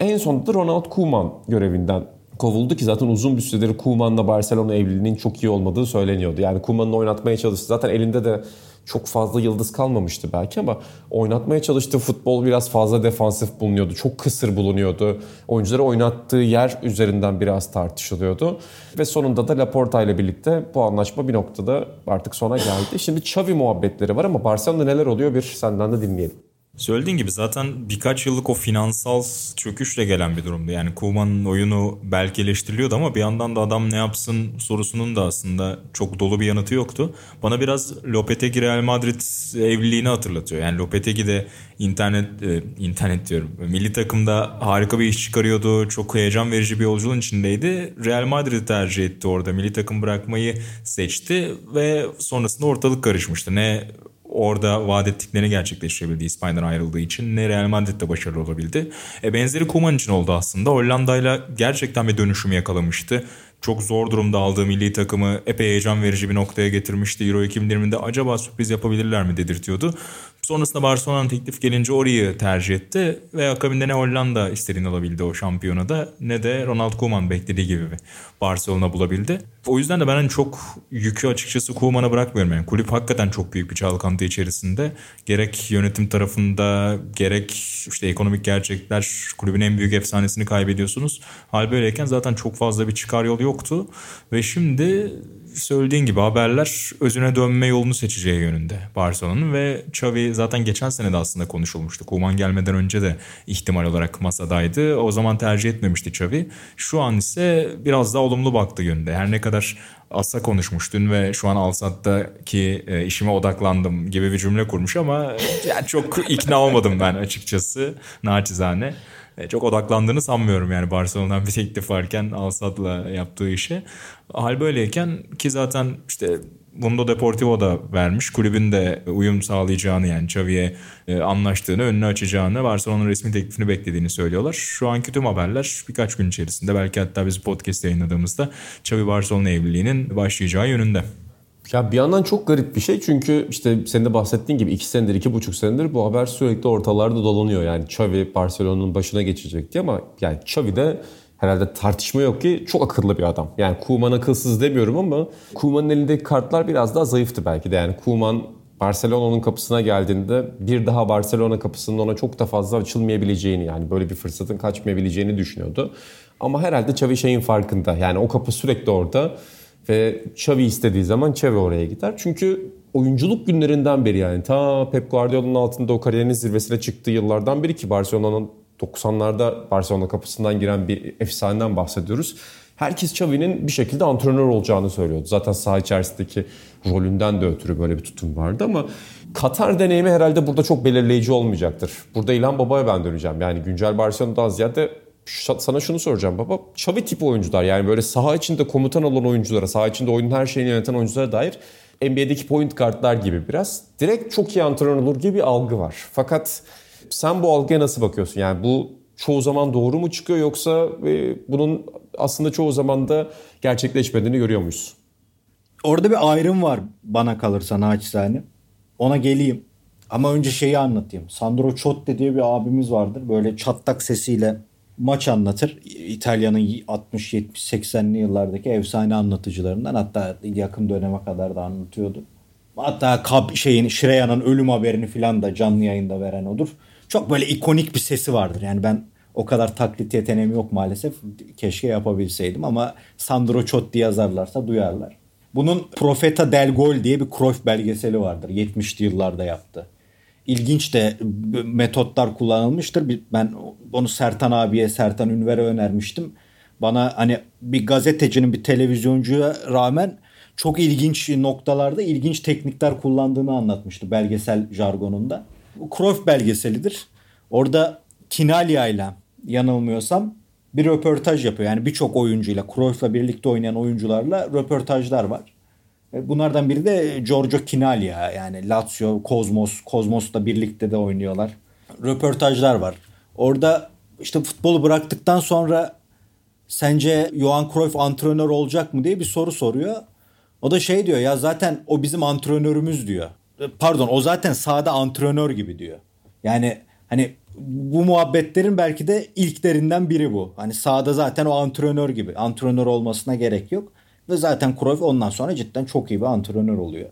En sonunda da Ronald Koeman görevinden kovuldu ki zaten uzun bir süredir Koeman'la Barcelona evliliğinin çok iyi olmadığı söyleniyordu. Yani Koeman'ın oynatmaya çalıştı. Zaten elinde de çok fazla yıldız kalmamıştı belki ama oynatmaya çalıştığı futbol biraz fazla defansif bulunuyordu. Çok kısır bulunuyordu. Oyuncuları oynattığı yer üzerinden biraz tartışılıyordu. Ve sonunda da Laporta ile birlikte bu anlaşma bir noktada artık sona geldi. Şimdi Xavi muhabbetleri var ama Barcelona'da neler oluyor bir senden de dinleyelim. Söylediğin gibi zaten birkaç yıllık o finansal çöküşle gelen bir durumdu. Yani Koeman'ın oyunu belki eleştiriliyordu ama bir yandan da adam ne yapsın sorusunun da aslında çok dolu bir yanıtı yoktu. Bana biraz Lopetegui Real Madrid evliliğini hatırlatıyor. Yani Lopetegui de internet e, internet diyorum. Milli takımda harika bir iş çıkarıyordu. Çok heyecan verici bir yolculuğun içindeydi. Real Madrid'i tercih etti orada. Milli takım bırakmayı seçti ve sonrasında ortalık karışmıştı. Ne orada vaat ettiklerini gerçekleştirebildi İspanya'dan ayrıldığı için ne Real Madrid'de başarılı olabildi. E, benzeri Koeman için oldu aslında. Hollanda'yla gerçekten bir dönüşüm yakalamıştı. Çok zor durumda aldığı milli takımı epey heyecan verici bir noktaya getirmişti. Euro 2020'de acaba sürpriz yapabilirler mi dedirtiyordu. Sonrasında Barcelona'nın teklif gelince orayı tercih etti ve akabinde ne Hollanda istediğini alabildi o şampiyonada ne de Ronald Koeman beklediği gibi Barcelona bulabildi. O yüzden de ben hani çok yükü açıkçası Koeman'a bırakmıyorum. Yani kulüp hakikaten çok büyük bir çalkantı içerisinde. Gerek yönetim tarafında gerek işte ekonomik gerçekler kulübün en büyük efsanesini kaybediyorsunuz. Hal böyleyken zaten çok fazla bir çıkar yolu yoktu. Ve şimdi söylediğin gibi haberler özüne dönme yolunu seçeceği yönünde Barcelona'nın ve Xavi zaten geçen sene de aslında konuşulmuştu. Koeman gelmeden önce de ihtimal olarak masadaydı. O zaman tercih etmemişti Xavi. Şu an ise biraz daha olumlu baktı yönünde. Her ne kadar Asa konuşmuştun ve şu an Alsat'taki e, işime odaklandım gibi bir cümle kurmuş ama yani çok ikna olmadım ben açıkçası naçizane. E, çok odaklandığını sanmıyorum yani Barcelona'dan bir teklif varken Al-Sad'la yaptığı işe. Hal böyleyken ki zaten işte Mundo Deportivo da vermiş. Kulübün de uyum sağlayacağını yani Xavi'ye e, anlaştığını, önünü açacağını, Barcelona'nın resmi teklifini beklediğini söylüyorlar. Şu anki tüm haberler birkaç gün içerisinde belki hatta biz podcast yayınladığımızda Xavi Barcelona evliliğinin başlayacağı yönünde. Ya bir yandan çok garip bir şey çünkü işte senin de bahsettiğin gibi iki senedir, iki buçuk senedir bu haber sürekli ortalarda dolanıyor. Yani Xavi Barcelona'nın başına geçecekti ama yani Xavi de herhalde tartışma yok ki çok akıllı bir adam. Yani Koeman akılsız demiyorum ama Koeman'ın elindeki kartlar biraz daha zayıftı belki de. Yani Koeman Barcelona'nın kapısına geldiğinde bir daha Barcelona kapısının ona çok da fazla açılmayabileceğini yani böyle bir fırsatın kaçmayabileceğini düşünüyordu. Ama herhalde Xavi şeyin farkında. Yani o kapı sürekli orada ve Xavi istediği zaman Xavi oraya gider. Çünkü oyunculuk günlerinden beri yani ta Pep Guardiola'nın altında o kariyerinin zirvesine çıktığı yıllardan biri ki Barcelona'nın 90'larda Barcelona kapısından giren bir efsaneden bahsediyoruz. Herkes Xavi'nin bir şekilde antrenör olacağını söylüyordu. Zaten saha içerisindeki rolünden de ötürü böyle bir tutum vardı ama Katar deneyimi herhalde burada çok belirleyici olmayacaktır. Burada İlhan Baba'ya ben döneceğim. Yani güncel Barcelona'dan ziyade sana şunu soracağım baba. Xavi tipi oyuncular yani böyle saha içinde komutan olan oyunculara, saha içinde oyunun her şeyini yöneten oyunculara dair NBA'deki point kartlar gibi biraz direkt çok iyi antrenör olur gibi bir algı var. Fakat sen bu algıya nasıl bakıyorsun? Yani bu çoğu zaman doğru mu çıkıyor yoksa e, bunun aslında çoğu zaman da gerçekleşmediğini görüyor muyuz? Orada bir ayrım var bana kalırsa naçizane. Ona geleyim. Ama önce şeyi anlatayım. Sandro Ciotti diye bir abimiz vardır. Böyle çatlak sesiyle maç anlatır. İtalya'nın 60-70-80'li yıllardaki efsane anlatıcılarından hatta yakın döneme kadar da anlatıyordu. Hatta Kab şeyin Şireya'nın ölüm haberini filan da canlı yayında veren odur. Çok böyle ikonik bir sesi vardır. Yani ben o kadar taklit yeteneğim yok maalesef. Keşke yapabilseydim ama Sandro Ciotti yazarlarsa duyarlar. Bunun Profeta del Gol diye bir Cruyff belgeseli vardır. 70'li yıllarda yaptı. İlginç de metotlar kullanılmıştır. Ben onu Sertan abiye, Sertan Ünver'e önermiştim. Bana hani bir gazetecinin bir televizyoncuya rağmen çok ilginç noktalarda ilginç teknikler kullandığını anlatmıştı belgesel jargonunda. Cruyff belgeselidir. Orada Kinalia ile yanılmıyorsam bir röportaj yapıyor. Yani birçok oyuncuyla, Cruyff'la birlikte oynayan oyuncularla röportajlar var. E, bunlardan biri de Giorgio Kinalia yani Lazio, Kozmos, Kozmos'la birlikte de oynuyorlar. Röportajlar var. Orada işte futbolu bıraktıktan sonra sence Johan Cruyff antrenör olacak mı diye bir soru soruyor. O da şey diyor ya zaten o bizim antrenörümüz diyor. Pardon o zaten sahada antrenör gibi diyor. Yani hani bu muhabbetlerin belki de ilklerinden biri bu. Hani sahada zaten o antrenör gibi. Antrenör olmasına gerek yok. Ve zaten Cruyff ondan sonra cidden çok iyi bir antrenör oluyor.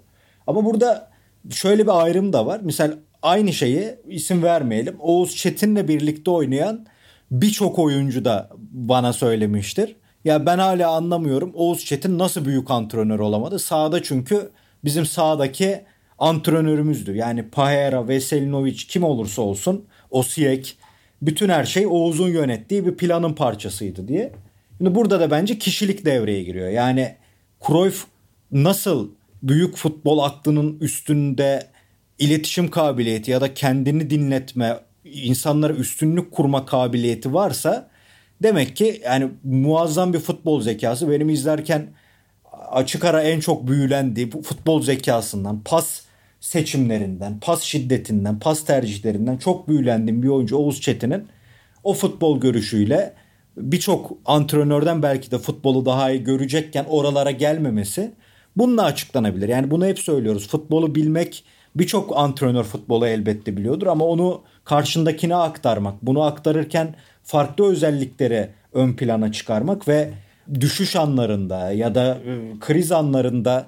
Ama burada şöyle bir ayrım da var. Misal aynı şeyi isim vermeyelim. Oğuz Çetin'le birlikte oynayan birçok oyuncu da bana söylemiştir. Ya ben hala anlamıyorum Oğuz Çetin nasıl büyük antrenör olamadı. Sahada çünkü bizim sahadaki antrenörümüzdü. Yani Pahera, Veselinovic kim olursa olsun Osiyek bütün her şey Oğuz'un yönettiği bir planın parçasıydı diye. Şimdi burada da bence kişilik devreye giriyor. Yani Cruyff nasıl büyük futbol aklının üstünde iletişim kabiliyeti ya da kendini dinletme, insanlara üstünlük kurma kabiliyeti varsa demek ki yani muazzam bir futbol zekası. Benim izlerken açık ara en çok büyülendiği futbol zekasından, pas seçimlerinden, pas şiddetinden, pas tercihlerinden çok büyülendiğim bir oyuncu Oğuz Çetin'in o futbol görüşüyle birçok antrenörden belki de futbolu daha iyi görecekken oralara gelmemesi bununla açıklanabilir. Yani bunu hep söylüyoruz. Futbolu bilmek birçok antrenör futbolu elbette biliyordur ama onu karşındakine aktarmak, bunu aktarırken farklı özellikleri ön plana çıkarmak ve düşüş anlarında ya da kriz anlarında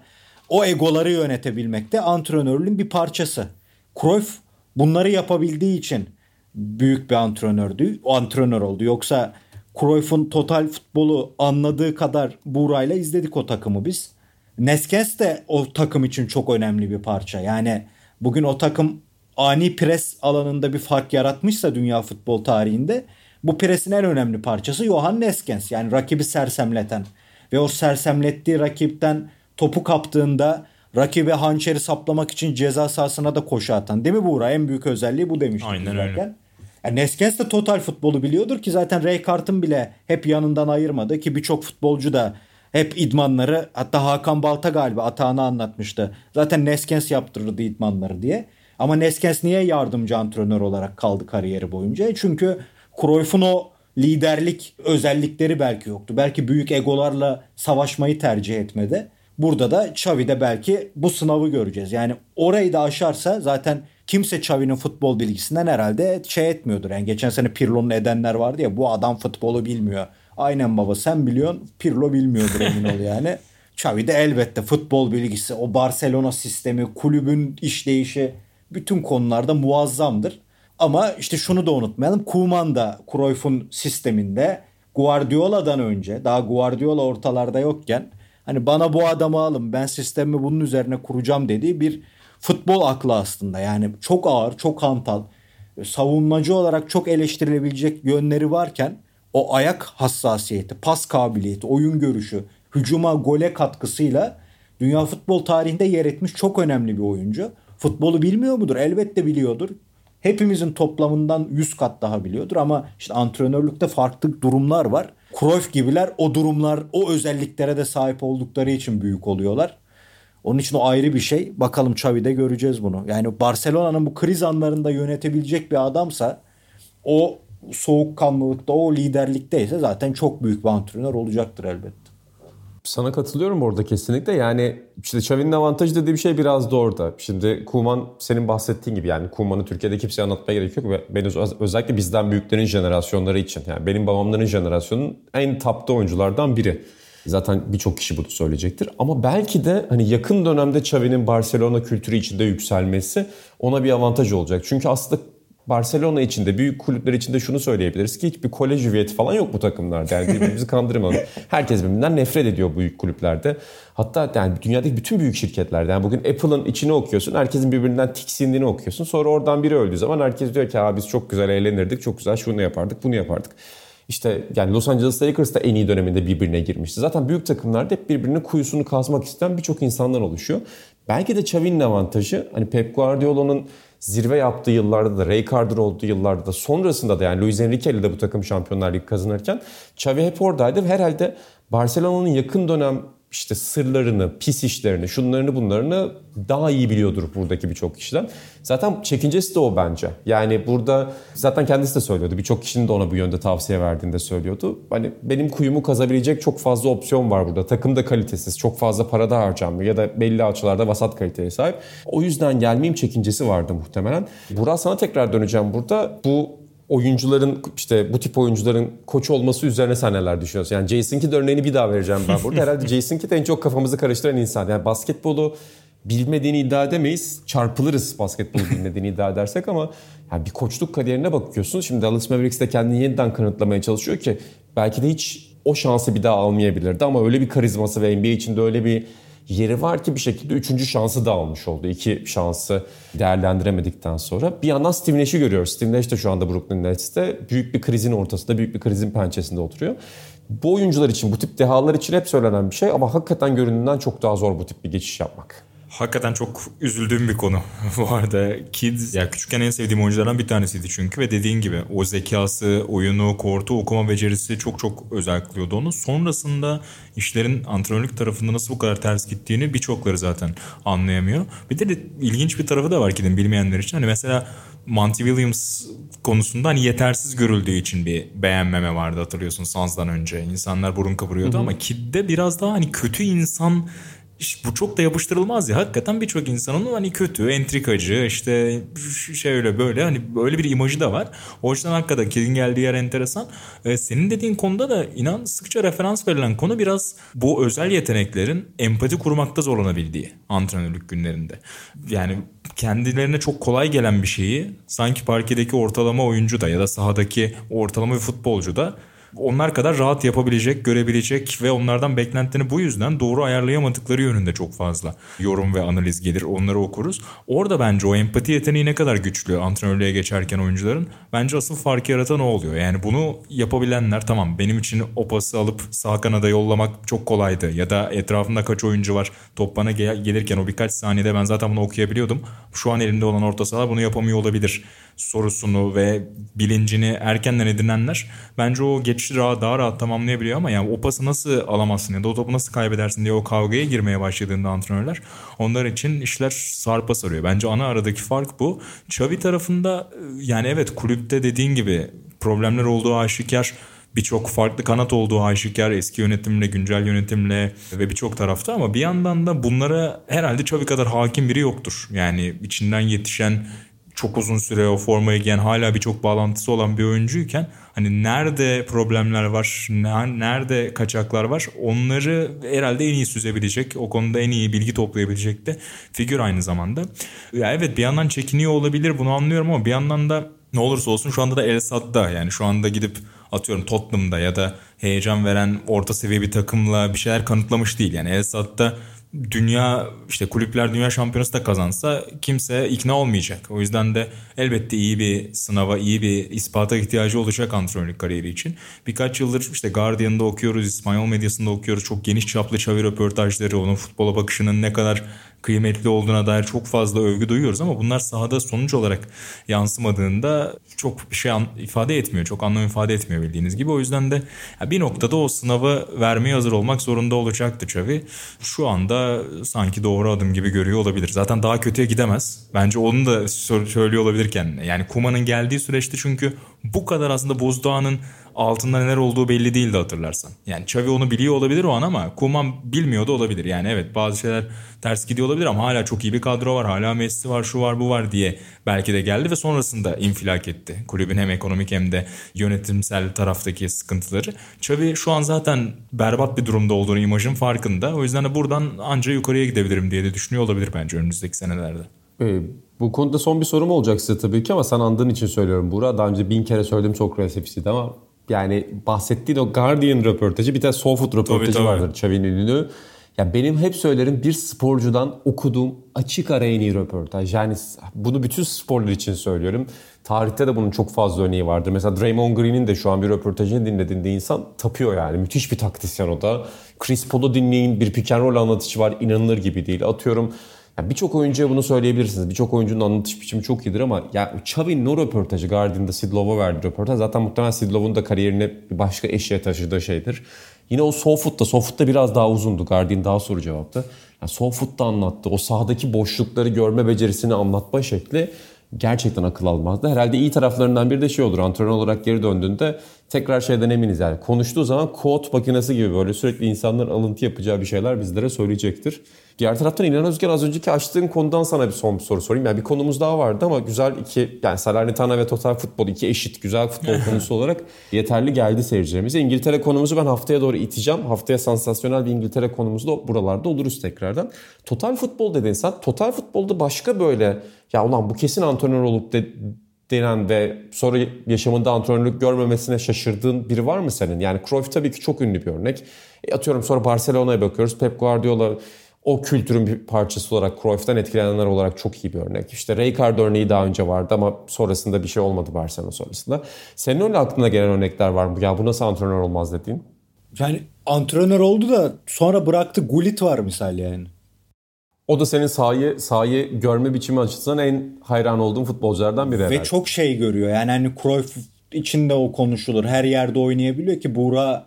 o egoları yönetebilmek de antrenörlüğün bir parçası. Cruyff bunları yapabildiği için büyük bir antrenördü, antrenör oldu. Yoksa Cruyff'un total futbolu anladığı kadar Buğra'yla izledik o takımı biz. Neskens de o takım için çok önemli bir parça. Yani bugün o takım ani pres alanında bir fark yaratmışsa dünya futbol tarihinde bu presin en önemli parçası Johan Neskens. Yani rakibi sersemleten ve o sersemlettiği rakipten topu kaptığında rakibe hançeri saplamak için ceza sahasına da koşu atan. Değil mi Buğra? En büyük özelliği bu demiştik. Aynen öyle. Yani Neskens de total futbolu biliyordur ki zaten Ray Kart'ın bile hep yanından ayırmadı ki birçok futbolcu da hep idmanları hatta Hakan Balta galiba atağını anlatmıştı. Zaten Neskens yaptırırdı idmanları diye. Ama Neskens niye yardımcı antrenör olarak kaldı kariyeri boyunca? Çünkü Cruyff'un o liderlik özellikleri belki yoktu. Belki büyük egolarla savaşmayı tercih etmedi. Burada da Xavi'de belki bu sınavı göreceğiz. Yani orayı da aşarsa zaten kimse Xavi'nin futbol bilgisinden herhalde şey etmiyordur. Yani geçen sene Pirlo'nun edenler vardı ya bu adam futbolu bilmiyor. Aynen baba sen biliyorsun Pirlo bilmiyordur emin ol yani. Xavi de elbette futbol bilgisi, o Barcelona sistemi, kulübün işleyişi bütün konularda muazzamdır. Ama işte şunu da unutmayalım. Koeman da Cruyff'un sisteminde Guardiola'dan önce daha Guardiola ortalarda yokken hani bana bu adamı alın ben sistemi bunun üzerine kuracağım dediği bir futbol aklı aslında. Yani çok ağır, çok hantal, savunmacı olarak çok eleştirilebilecek yönleri varken o ayak hassasiyeti, pas kabiliyeti, oyun görüşü, hücuma, gole katkısıyla dünya futbol tarihinde yer etmiş çok önemli bir oyuncu. Futbolu bilmiyor mudur? Elbette biliyordur. Hepimizin toplamından 100 kat daha biliyordur ama işte antrenörlükte farklı durumlar var. Cruyff gibiler o durumlar, o özelliklere de sahip oldukları için büyük oluyorlar. Onun için o ayrı bir şey. Bakalım Xavi'de göreceğiz bunu. Yani Barcelona'nın bu kriz anlarında yönetebilecek bir adamsa o soğukkanlılıkta, o liderlikteyse zaten çok büyük bir antrenör olacaktır elbette. Sana katılıyorum orada kesinlikle. Yani işte Xavi'nin avantajı dediği bir şey biraz da orada. Şimdi Kuman senin bahsettiğin gibi yani Kuman'ı Türkiye'de kimseye anlatmaya gerek yok. Ve ben özellikle bizden büyüklerin jenerasyonları için. Yani benim babamların jenerasyonun en tapta oyunculardan biri. Zaten birçok kişi bunu söyleyecektir. Ama belki de hani yakın dönemde Xavi'nin Barcelona kültürü içinde yükselmesi ona bir avantaj olacak. Çünkü aslında Barcelona içinde, büyük kulüpler içinde şunu söyleyebiliriz ki hiçbir kolej hüviyeti falan yok bu takımlarda. Yani birbirimizi kandırmayalım. Herkes birbirinden nefret ediyor büyük kulüplerde. Hatta yani dünyadaki bütün büyük şirketlerde. Yani bugün Apple'ın içini okuyorsun. Herkesin birbirinden tiksindiğini okuyorsun. Sonra oradan biri öldüğü zaman herkes diyor ki ha biz çok güzel eğlenirdik, çok güzel şunu yapardık, bunu yapardık. İşte yani Los Angeles Lakers da en iyi döneminde birbirine girmişti. Zaten büyük takımlarda hep birbirinin kuyusunu kazmak isteyen birçok insandan oluşuyor. Belki de Xavi'nin avantajı hani Pep Guardiola'nın zirve yaptığı yıllarda da, Ray Carter olduğu yıllarda da, sonrasında da yani Luis Enrique ile de bu takım Şampiyonlar Ligi kazanırken Xavi hep oradaydı herhalde Barcelona'nın yakın dönem işte sırlarını, pis işlerini, şunlarını bunlarını daha iyi biliyordur buradaki birçok kişiden. Zaten çekincesi de o bence. Yani burada zaten kendisi de söylüyordu. Birçok kişinin de ona bu yönde tavsiye verdiğinde söylüyordu. Hani benim kuyumu kazabilecek çok fazla opsiyon var burada. Takım da kalitesiz, çok fazla para da harcanmıyor ya da belli açılarda vasat kaliteye sahip. O yüzden gelmeyeyim çekincesi vardı muhtemelen. Burak sana tekrar döneceğim burada. Bu oyuncuların işte bu tip oyuncuların koç olması üzerine sen neler düşünüyorsun? Yani Jason Kidd örneğini bir daha vereceğim ben burada. Herhalde Jason Kidd en çok kafamızı karıştıran insan. Yani basketbolu bilmediğini iddia edemeyiz. Çarpılırız basketbolu bilmediğini iddia edersek ama yani bir koçluk kariyerine bakıyorsun. Şimdi Dallas Mavericks de kendini yeniden kanıtlamaya çalışıyor ki belki de hiç o şansı bir daha almayabilirdi ama öyle bir karizması ve NBA içinde öyle bir yeri var ki bir şekilde üçüncü şansı da almış oldu. İki şansı değerlendiremedikten sonra. Bir yandan Steve Nash'i görüyoruz. Steve Nash de şu anda Brooklyn Nets'te büyük bir krizin ortasında, büyük bir krizin pençesinde oturuyor. Bu oyuncular için, bu tip dehalar için hep söylenen bir şey ama hakikaten göründüğünden çok daha zor bu tip bir geçiş yapmak. Hakikaten çok üzüldüğüm bir konu bu arada. Kids ya küçükken en sevdiğim oyunculardan bir tanesiydi çünkü ve dediğin gibi o zekası, oyunu, kortu okuma becerisi çok çok özel kılıyordu onu. Sonrasında işlerin antrenörlük tarafında nasıl bu kadar ters gittiğini birçokları zaten anlayamıyor. Bir de, de ilginç bir tarafı da var Kid'in bilmeyenler için. Hani mesela Monty Williams konusunda hani yetersiz görüldüğü için bir beğenmeme vardı hatırlıyorsun Suns'dan önce. İnsanlar burun kıvırıyordu ama Kid'de biraz daha hani kötü insan bu çok da yapıştırılmaz ya. Hakikaten birçok insanın hani kötü, entrikacı, işte şöyle böyle hani böyle bir imajı da var. O yüzden hakikaten kedin geldiği yer enteresan. Ee, senin dediğin konuda da inan sıkça referans verilen konu biraz bu özel yeteneklerin empati kurmakta zorlanabildiği antrenörlük günlerinde. Yani kendilerine çok kolay gelen bir şeyi sanki parkedeki ortalama oyuncu da ya da sahadaki ortalama bir futbolcu da onlar kadar rahat yapabilecek, görebilecek ve onlardan beklentilerini bu yüzden doğru ayarlayamadıkları yönünde çok fazla yorum ve analiz gelir. Onları okuruz. Orada bence o empati yeteneği ne kadar güçlü antrenörlüğe geçerken oyuncuların bence asıl farkı yaratan o oluyor. Yani bunu yapabilenler tamam benim için o pası alıp sağ kanada yollamak çok kolaydı ya da etrafında kaç oyuncu var top bana gel- gelirken o birkaç saniyede ben zaten bunu okuyabiliyordum. Şu an elimde olan orta saha bunu yapamıyor olabilir sorusunu ve bilincini erkenden edinenler bence o geçişi daha, daha rahat tamamlayabiliyor ama yani o pası nasıl alamazsın ya da o topu nasıl kaybedersin diye o kavgaya girmeye başladığında antrenörler onlar için işler sarpa sarıyor. Bence ana aradaki fark bu. Xavi tarafında yani evet kulüpte dediğin gibi problemler olduğu aşikar birçok farklı kanat olduğu aşikar eski yönetimle, güncel yönetimle ve birçok tarafta ama bir yandan da bunlara herhalde Xavi kadar hakim biri yoktur. Yani içinden yetişen çok uzun süre o formayı giyen hala birçok bağlantısı olan bir oyuncuyken hani nerede problemler var, nerede kaçaklar var onları herhalde en iyi süzebilecek, o konuda en iyi bilgi toplayabilecek de figür aynı zamanda. Ya evet bir yandan çekiniyor olabilir bunu anlıyorum ama bir yandan da ne olursa olsun şu anda da El Sad'da yani şu anda gidip atıyorum Tottenham'da ya da heyecan veren orta seviye bir takımla bir şeyler kanıtlamış değil. Yani El Sad'da dünya işte kulüpler dünya şampiyonası da kazansa kimse ikna olmayacak. O yüzden de elbette iyi bir sınava, iyi bir ispata ihtiyacı olacak antrenörlük kariyeri için. Birkaç yıldır işte Guardian'da okuyoruz, İspanyol medyasında okuyoruz. Çok geniş çaplı Xavi röportajları, onun futbola bakışının ne kadar kıymetli olduğuna dair çok fazla övgü duyuyoruz ama bunlar sahada sonuç olarak yansımadığında çok bir şey ifade etmiyor. Çok anlam ifade etmiyor bildiğiniz gibi. O yüzden de bir noktada o sınavı vermeye hazır olmak zorunda olacaktı Xavi. Şu anda sanki doğru adım gibi görüyor olabilir. Zaten daha kötüye gidemez. Bence onu da söylüyor olabilirken. Yani Kuma'nın geldiği süreçte çünkü bu kadar aslında Bozdoğan'ın altında neler olduğu belli değildi hatırlarsan. Yani Xavi onu biliyor olabilir o an ama Kuman bilmiyor da olabilir. Yani evet bazı şeyler ters gidiyor olabilir ama hala çok iyi bir kadro var. Hala Messi var şu var bu var diye belki de geldi ve sonrasında infilak etti. Kulübün hem ekonomik hem de yönetimsel taraftaki sıkıntıları. Xavi şu an zaten berbat bir durumda olduğunu imajın farkında. O yüzden de buradan anca yukarıya gidebilirim diye de düşünüyor olabilir bence önümüzdeki senelerde. Ee, bu konuda son bir sorum olacak size tabii ki ama sen andığın için söylüyorum Buğra. Daha önce bin kere söyledim çok FC'de ama yani bahsettiğin o Guardian röportajı bir tane Soulfood röportajı tabii, tabii. vardır Xavi'nin ünlü. Ya benim hep söylerim bir sporcudan okuduğum açık ara en iyi röportaj. Yani bunu bütün sporlar için söylüyorum. Tarihte de bunun çok fazla örneği vardır. Mesela Draymond Green'in de şu an bir röportajını dinlediğinde insan tapıyor yani. Müthiş bir taktisyen o da. Chris Paul'u dinleyin bir pick and roll anlatışı var inanılır gibi değil. Atıyorum yani Birçok oyuncuya bunu söyleyebilirsiniz. Birçok oyuncunun anlatış biçimi çok iyidir ama ya Xavi'nin o röportajı Guardian'da Sidlov'a verdi röportaj. Zaten muhtemelen Sidlov'un da kariyerine bir başka eşeğe taşıdığı şeydir. Yine o Softfoot'ta, Softfoot'ta biraz daha uzundu. Guardian daha soru cevaptı. Yani Softfoot'ta anlattı. O sahadaki boşlukları görme becerisini anlatma şekli gerçekten akıl almazdı. Herhalde iyi taraflarından biri de şey olur. Antrenör olarak geri döndüğünde tekrar şeyden eminiz yani. Konuştuğu zaman kod makinesi gibi böyle sürekli insanların alıntı yapacağı bir şeyler bizlere söyleyecektir. Diğer taraftan İlhan Özgen az önceki açtığın konudan sana bir son bir soru sorayım. Yani bir konumuz daha vardı ama güzel iki yani Salernitana ve Total Futbol iki eşit güzel futbol konusu olarak yeterli geldi seyircilerimize. İngiltere konumuzu ben haftaya doğru iteceğim. Haftaya sansasyonel bir İngiltere konumuz da buralarda oluruz tekrardan. Total Futbol dedin sen. Total Futbol'da başka böyle ya ulan bu kesin antrenör olup de, denen ve sonra yaşamında antrenörlük görmemesine şaşırdığın biri var mı senin? Yani Cruyff tabii ki çok ünlü bir örnek. E atıyorum sonra Barcelona'ya bakıyoruz. Pep Guardiola o kültürün bir parçası olarak Cruyff'tan etkilenenler olarak çok iyi bir örnek. İşte Rijkaard örneği daha önce vardı ama sonrasında bir şey olmadı Barcelona sonrasında. Senin öyle aklına gelen örnekler var mı? Ya bu nasıl antrenör olmaz dediğin? Yani antrenör oldu da sonra bıraktı Gullit var misal yani. O da senin sahayı, sahayı görme biçimi açısından en hayran olduğun futbolculardan biri Ve herhalde. çok şey görüyor. Yani hani Cruyff içinde o konuşulur. Her yerde oynayabiliyor ki Buğra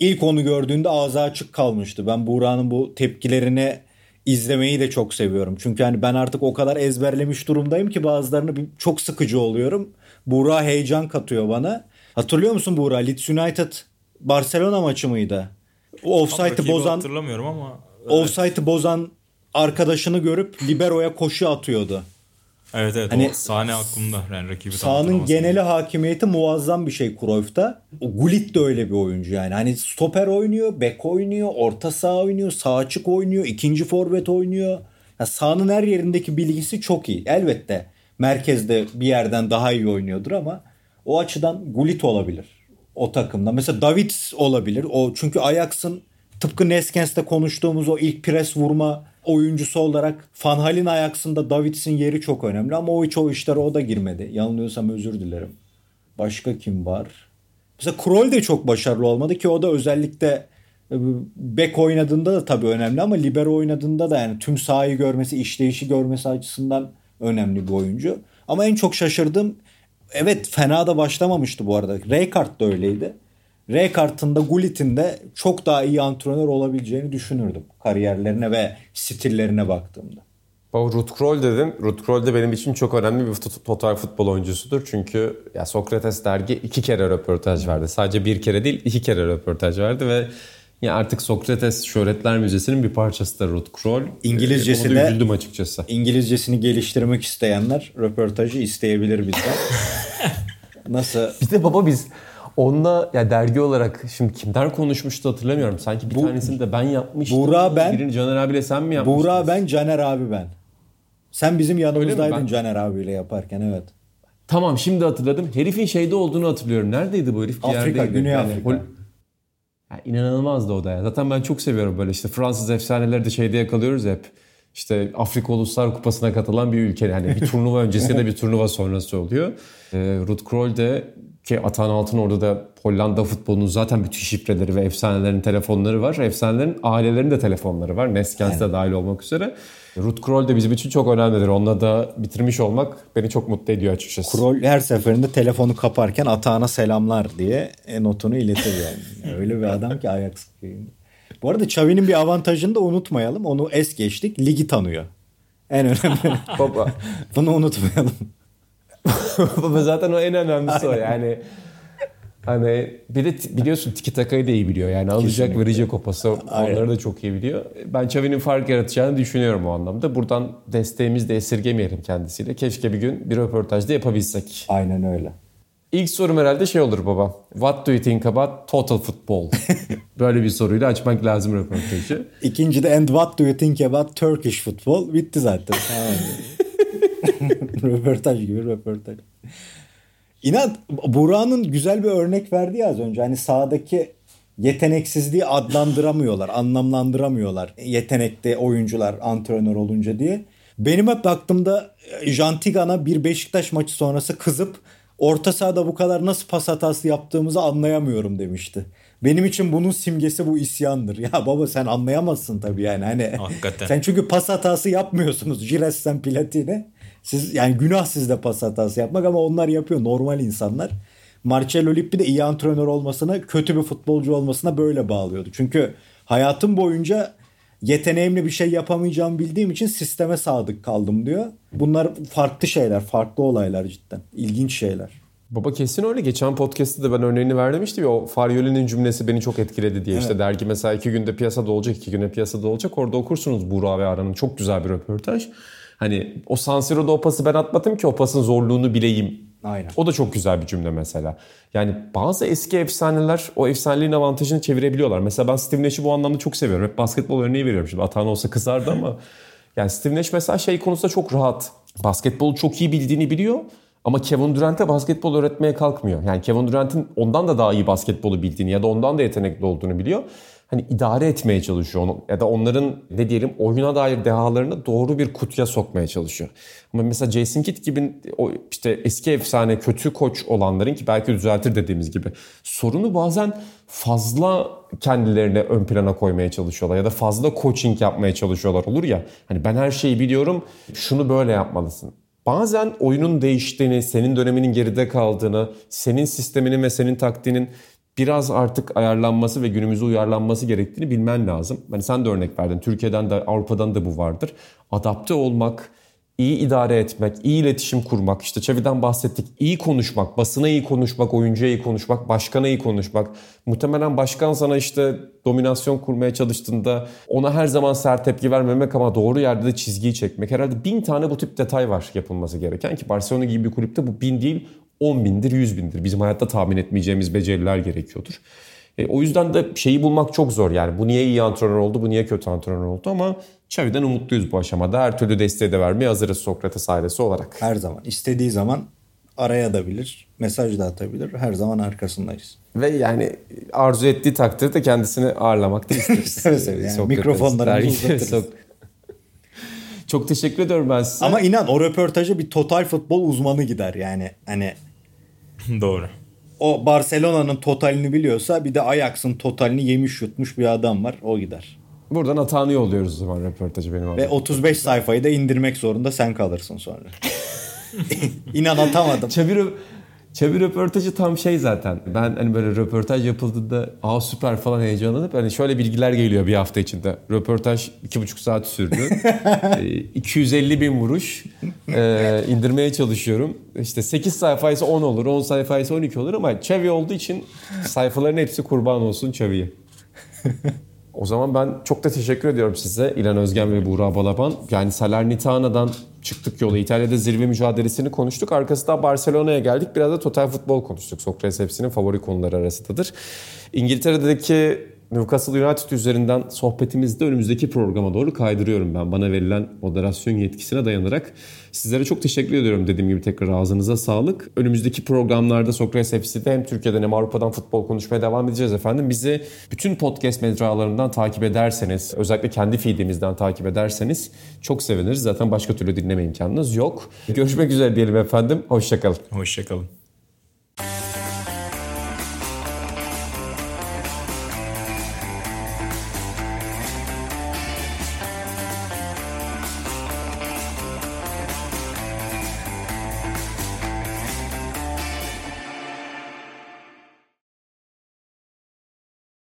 ilk onu gördüğünde ağzı açık kalmıştı. Ben Buğra'nın bu tepkilerini izlemeyi de çok seviyorum. Çünkü hani ben artık o kadar ezberlemiş durumdayım ki bazılarını bir- çok sıkıcı oluyorum. Buğra heyecan katıyor bana. Hatırlıyor musun Buğra? Leeds United Barcelona maçı mıydı? O offside'ı bozan hatırlamıyorum ama. offside'ı bozan arkadaşını görüp libero'ya koşu atıyordu. Evet evet Hani o sahne aklımda. Yani rakibi tam Sahanın geneli hakimiyeti muazzam bir şey Cruyff'ta. Gullit de öyle bir oyuncu yani. Hani stoper oynuyor, bek oynuyor, orta saha oynuyor, sağ açık oynuyor, ikinci forvet oynuyor. Ya sahanın her yerindeki bilgisi çok iyi. Elbette merkezde bir yerden daha iyi oynuyordur ama o açıdan Gullit olabilir o takımda. Mesela Davids olabilir. O çünkü Ajax'ın tıpkı Neskens'te konuştuğumuz o ilk pres vurma oyuncusu olarak Van Hal'in Ajax'ında Davids'in yeri çok önemli ama o hiç o işlere o da girmedi. Yanılıyorsam özür dilerim. Başka kim var? Mesela Kroll de çok başarılı olmadı ki o da özellikle e, bek oynadığında da tabii önemli ama libero oynadığında da yani tüm sahayı görmesi, işleyişi görmesi açısından önemli bir oyuncu. Ama en çok şaşırdığım evet fena da başlamamıştı bu arada. Rijkaard da öyleydi. Rijkaard'ın da Gullit'in de çok daha iyi antrenör olabileceğini düşünürdüm. Kariyerlerine ve stillerine baktığımda. Baba Ruth Kroll dedin. Ruth Kroll de benim için çok önemli bir total futbol oyuncusudur. Çünkü ya Sokrates dergi iki kere röportaj verdi. Sadece bir kere değil iki kere röportaj verdi ve ya artık Sokrates Şöhretler Müzesi'nin bir parçası da Ruth Kroll. İngilizcesi da de- üzüldüm açıkçası. İngilizcesini geliştirmek isteyenler röportajı isteyebilir bizden. Nasıl? Bir de baba biz onunla ya dergi olarak şimdi kimler konuşmuştu hatırlamıyorum. Sanki bir Bu- tanesini de ben yapmıştım. Buğra ben- Birini Caner abiyle sen mi yapmıştın? Buğra ben, Caner abi ben. Sen bizim yanımızdaydın Ben- Caner abiyle yaparken evet. Tamam şimdi hatırladım. Herifin şeyde olduğunu hatırlıyorum. Neredeydi bu herif? Bir Afrika, yerdeydi. Güney Yani Afrika. Hol- Ya inanılmazdı o da ya. Zaten ben çok seviyorum böyle işte Fransız efsaneleri de şeyde yakalıyoruz hep. İşte Afrika Uluslar Kupası'na katılan bir ülke. Yani bir turnuva öncesi de bir turnuva sonrası oluyor. Ee, Ruud Krol de ki Atan Altın orada da Hollanda futbolunun zaten bütün şifreleri ve efsanelerin telefonları var. Efsanelerin ailelerinin de telefonları var. Neskens de dahil olmak üzere. Ruud Krol de bizim için çok önemlidir. Onunla da bitirmiş olmak beni çok mutlu ediyor açıkçası. Krol her seferinde telefonu kaparken atağına selamlar diye notunu iletir yani. Öyle bir adam ki Ajax. Bu arada Xavi'nin bir avantajını da unutmayalım. Onu es geçtik. Ligi tanıyor. En önemli. Baba. Bunu unutmayalım. Baba zaten o en önemlisi o yani. Hani bir de biliyorsun tiki takayı da iyi biliyor. Yani alacak Kesinlikle. verecek o pası onları da çok iyi biliyor. Ben Xavi'nin fark yaratacağını düşünüyorum o anlamda. Buradan desteğimizi de esirgemeyelim kendisiyle. Keşke bir gün bir röportajda yapabilsek. Aynen öyle. İlk sorum herhalde şey olur baba. What do you think about total football? Böyle bir soruyla açmak lazım röportajı. İkinci de and what do you think about Turkish football? Bitti zaten. Röportaj gibi röportaj. İnan Burak'ın güzel bir örnek verdi ya az önce. Hani sahadaki yeteneksizliği adlandıramıyorlar, anlamlandıramıyorlar. Yetenekli oyuncular antrenör olunca diye. Benim hep baktığımda Jantigan'a bir Beşiktaş maçı sonrası kızıp orta sahada bu kadar nasıl pas hatası yaptığımızı anlayamıyorum demişti. Benim için bunun simgesi bu isyandır. Ya baba sen anlayamazsın tabii yani. Hani Hakikaten. sen çünkü pas hatası yapmıyorsunuz. Jires sen Platini. Siz yani günah sizde pas hatası yapmak ama onlar yapıyor normal insanlar. Marcello Lippi de iyi antrenör olmasına, kötü bir futbolcu olmasına böyle bağlıyordu. Çünkü hayatım boyunca yeteneğimle bir şey yapamayacağımı bildiğim için sisteme sadık kaldım diyor. Bunlar farklı şeyler, farklı olaylar cidden. İlginç şeyler. Baba kesin öyle. Geçen podcast'te de ben örneğini verdim işte o Faryoli'nin cümlesi beni çok etkiledi diye. işte dergi mesela iki günde piyasada olacak, iki günde piyasada olacak. Orada okursunuz Buğra ve Aran'ın çok güzel bir röportaj. Hani o San Siro'da o pası ben atmadım ki o pasın zorluğunu bileyim. Aynen. O da çok güzel bir cümle mesela. Yani bazı eski efsaneler o efsaneliğin avantajını çevirebiliyorlar. Mesela ben Steve Nash'i bu anlamda çok seviyorum. Hep basketbol örneği veriyorum. Şimdi Atan olsa kızardı ama yani Steve Nash mesela şey konusunda çok rahat. Basketbolu çok iyi bildiğini biliyor. Ama Kevin Durant'e basketbol öğretmeye kalkmıyor. Yani Kevin Durant'in ondan da daha iyi basketbolu bildiğini ya da ondan da yetenekli olduğunu biliyor. Hani idare etmeye çalışıyor onu ya da onların ne diyelim oyuna dair dehalarını doğru bir kutuya sokmaya çalışıyor. Ama mesela Jason Kidd gibi o işte eski efsane kötü koç olanların ki belki düzeltir dediğimiz gibi sorunu bazen fazla kendilerine ön plana koymaya çalışıyorlar ya da fazla coaching yapmaya çalışıyorlar olur ya. Hani ben her şeyi biliyorum şunu böyle yapmalısın. Bazen oyunun değiştiğini, senin döneminin geride kaldığını, senin sisteminin ve senin taktiğinin biraz artık ayarlanması ve günümüze uyarlanması gerektiğini bilmen lazım. Hani sen de örnek verdin. Türkiye'den de Avrupa'dan da bu vardır. Adapte olmak, iyi idare etmek, iyi iletişim kurmak, işte Çevi'den bahsettik. iyi konuşmak, basına iyi konuşmak, oyuncuya iyi konuşmak, başkana iyi konuşmak. Muhtemelen başkan sana işte dominasyon kurmaya çalıştığında ona her zaman sert tepki vermemek ama doğru yerde de çizgiyi çekmek. Herhalde bin tane bu tip detay var yapılması gereken ki Barcelona gibi bir kulüpte bu bin değil 10 bindir, 100 bindir. Bizim hayatta tahmin etmeyeceğimiz beceriler gerekiyordur. E, o yüzden de şeyi bulmak çok zor yani. Bu niye iyi antrenör oldu, bu niye kötü antrenör oldu ama Xavi'den umutluyuz bu aşamada. Her türlü desteği de vermeye hazırız Sokrates ailesi olarak. Her zaman. istediği zaman araya da bilir, mesaj da atabilir. Her zaman arkasındayız. Ve yani arzu ettiği takdirde kendisini ağırlamak da isteriz. seve seve yani mikrofonlarımızı uzatırız. Çok teşekkür ediyorum ben size. Ama inan o röportaja bir total futbol uzmanı gider yani. Hani Doğru. O Barcelona'nın totalini biliyorsa bir de Ajax'ın totalini yemiş yutmuş bir adam var. O gider. Buradan hatanı yolluyoruz o zaman röportajı benim adım. Ve 35 sayfayı da indirmek zorunda sen kalırsın sonra. İnan atamadım. Çevir Çevir röportajı tam şey zaten. Ben hani böyle röportaj yapıldığında aa süper falan heyecanlanıp hani şöyle bilgiler geliyor bir hafta içinde. Röportaj iki buçuk saat sürdü. e, 250 bin vuruş e, indirmeye çalışıyorum. İşte 8 sayfaysa 10 olur, 10 sayfaysa 12 olur ama Çevi olduğu için sayfaların hepsi kurban olsun Çevi'ye. O zaman ben çok da teşekkür ediyorum size İlan Özgen ve Buğra Balaban. Yani Salernitana'dan çıktık yola. İtalya'da zirve mücadelesini konuştuk. Arkasından Barcelona'ya geldik. Biraz da total futbol konuştuk. Sokrates hepsinin favori konuları arasındadır. İngiltere'deki Newcastle United üzerinden sohbetimizde önümüzdeki programa doğru kaydırıyorum ben. Bana verilen moderasyon yetkisine dayanarak. Sizlere çok teşekkür ediyorum dediğim gibi tekrar ağzınıza sağlık. Önümüzdeki programlarda Sokrates FC'de hem Türkiye'den hem Avrupa'dan futbol konuşmaya devam edeceğiz efendim. Bizi bütün podcast mecralarından takip ederseniz, özellikle kendi feedimizden takip ederseniz çok seviniriz. Zaten başka türlü dinleme imkanınız yok. Görüşmek üzere diyelim efendim. Hoşçakalın. Hoşçakalın.